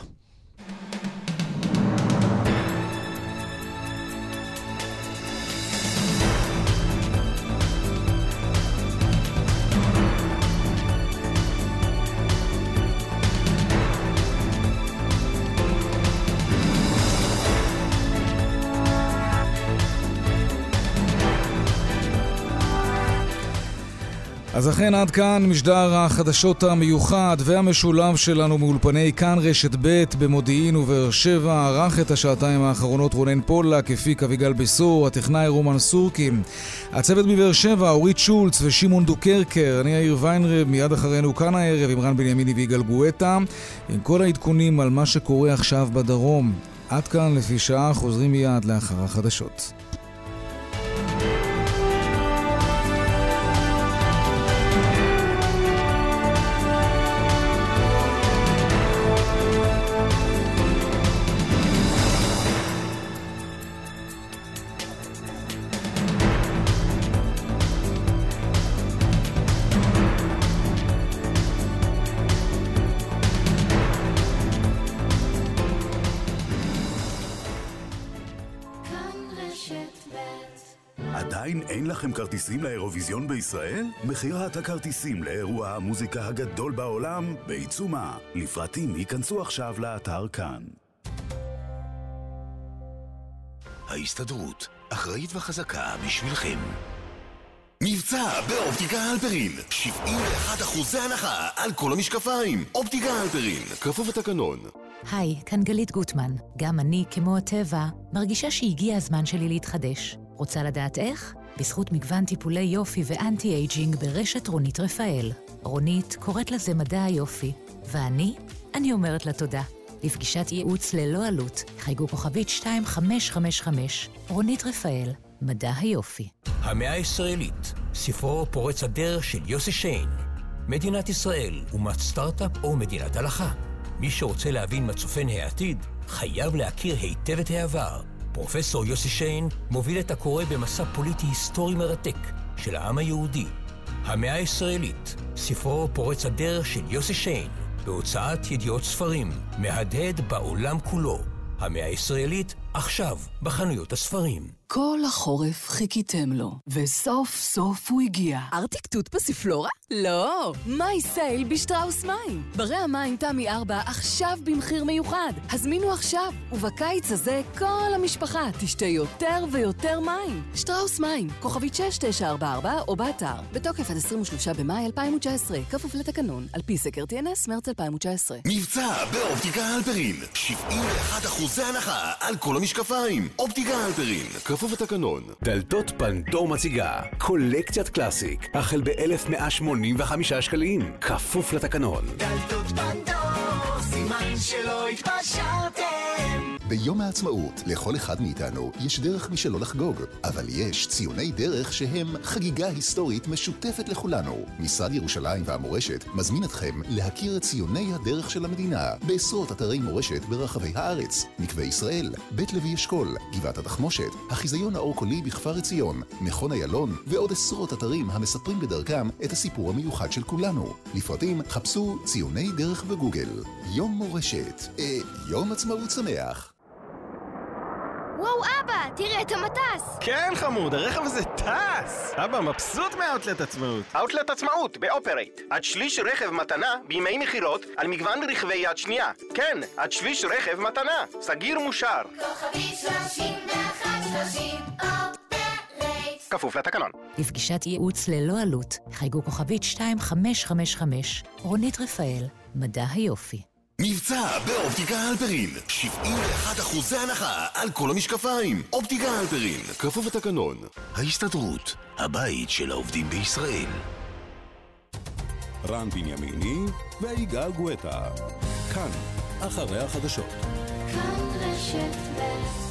אז אכן עד כאן משדר החדשות המיוחד והמשולב שלנו מאולפני כאן רשת ב' במודיעין ובאר שבע. ערך את השעתיים האחרונות רונן פולק, הפיק אביגל בסור, הטכנאי רומן סורקין. הצוות בבאר שבע אורית שולץ ושמעון דוקרקר. אני יאיר ויינרב, מיד אחרינו כאן הערב עם רן בנימיני ויגאל גואטה עם כל העדכונים על מה שקורה עכשיו בדרום. עד כאן לפי שעה חוזרים מיד לאחר החדשות כרטיסים לאירוויזיון בישראל? מכירת הכרטיסים לאירוע המוזיקה הגדול בעולם בעיצומה. לפרטים ייכנסו עכשיו לאתר כאן. ההסתדרות, אחראית וחזקה בשבילכם. מבצע באופטיקה הלפרין 71 אחוזי הנחה על כל המשקפיים אופטיקה הלפרין, כפוף לתקנון היי, כאן גלית גוטמן. גם אני, כמו הטבע, מרגישה שהגיע הזמן שלי להתחדש. רוצה לדעת איך? בזכות מגוון טיפולי יופי ואנטי-אייג'ינג ברשת רונית רפאל. רונית קוראת לזה מדע היופי, ואני? אני אומרת לה תודה. לפגישת ייעוץ ללא עלות, חייגו כוכבית 2555, רונית רפאל, מדע היופי. המאה הישראלית, ספרו פורץ הדרך של יוסי שיין. מדינת ישראל, אומת סטארט-אפ או מדינת הלכה. מי שרוצה להבין מה צופן העתיד, חייב להכיר היטב את העבר. פרופסור יוסי שיין מוביל את הקורא במסע פוליטי היסטורי מרתק של העם היהודי. המאה הישראלית, ספרו פורץ הדרך של יוסי שיין, בהוצאת ידיעות ספרים, מהדהד בעולם כולו. המאה הישראלית, עכשיו, בחנויות הספרים. כל החורף חיכיתם לו, וסוף סוף הוא הגיע. ארטיק תות פסיפלורה? לא! מי סייל בשטראוס מים. ברי המים תמי 4 עכשיו במחיר מיוחד. הזמינו עכשיו, ובקיץ הזה כל המשפחה תשתה יותר ויותר מים. שטראוס מים, כוכבית 6944 או באתר. בתוקף עד 23 במאי 2019, כפוף לתקנון, על פי סקר TNS, מרץ 2019. מבצע באופטיקה הלפרין 71 אחוזי הנחה על כל המשקפיים. אופטיקה הלפרין, כפוף לתקנון. דלתות פנדור מציגה קולקציית קלאסיק, החל ב-1185 שקלים, כפוף לתקנון. דלתות פנדור, סימן שלא התפשרתם. ביום העצמאות, לכל אחד מאיתנו יש דרך משלו לחגוג, אבל יש ציוני דרך שהם חגיגה היסטורית משותפת לכולנו. משרד ירושלים והמורשת מזמין אתכם להכיר את ציוני הדרך של המדינה בעשרות אתרי מורשת ברחבי הארץ. מקווה ישראל, בית לוי אשכול, גבעת התחמושת, החיזיון האור-קולי בכפר עציון, מכון איילון ועוד עשרות אתרים המספרים בדרכם את הסיפור המיוחד של כולנו. לפרטים חפשו ציוני דרך בגוגל. יום מורשת, אה, יום עצמאות שמח. וואו, אבא, תראה את המטס! כן, חמוד, הרכב הזה טס! אבא מבסוט מהאוטלט עצמאות. אאוטלט עצמאות, ב-Upright. עד שליש רכב מתנה בימי מכירות על מגוון רכבי יד שנייה. כן, עד שליש רכב מתנה. סגיר מושר. כוכבי 3130 Upright כפוף לתקנון. לפגישת ייעוץ ללא עלות, חייגו כוכבית 2555, רונית רפאל, מדע היופי. מבצע באופטיקה הלפרין 71 אחוזי הנחה על כל המשקפיים. אופטיקה הלפרין, כפוף לתקנון. ההסתדרות, הבית של העובדים בישראל. רן בנימיני ויגאל גואטה. כאן, אחרי החדשות. כאן רשת ב'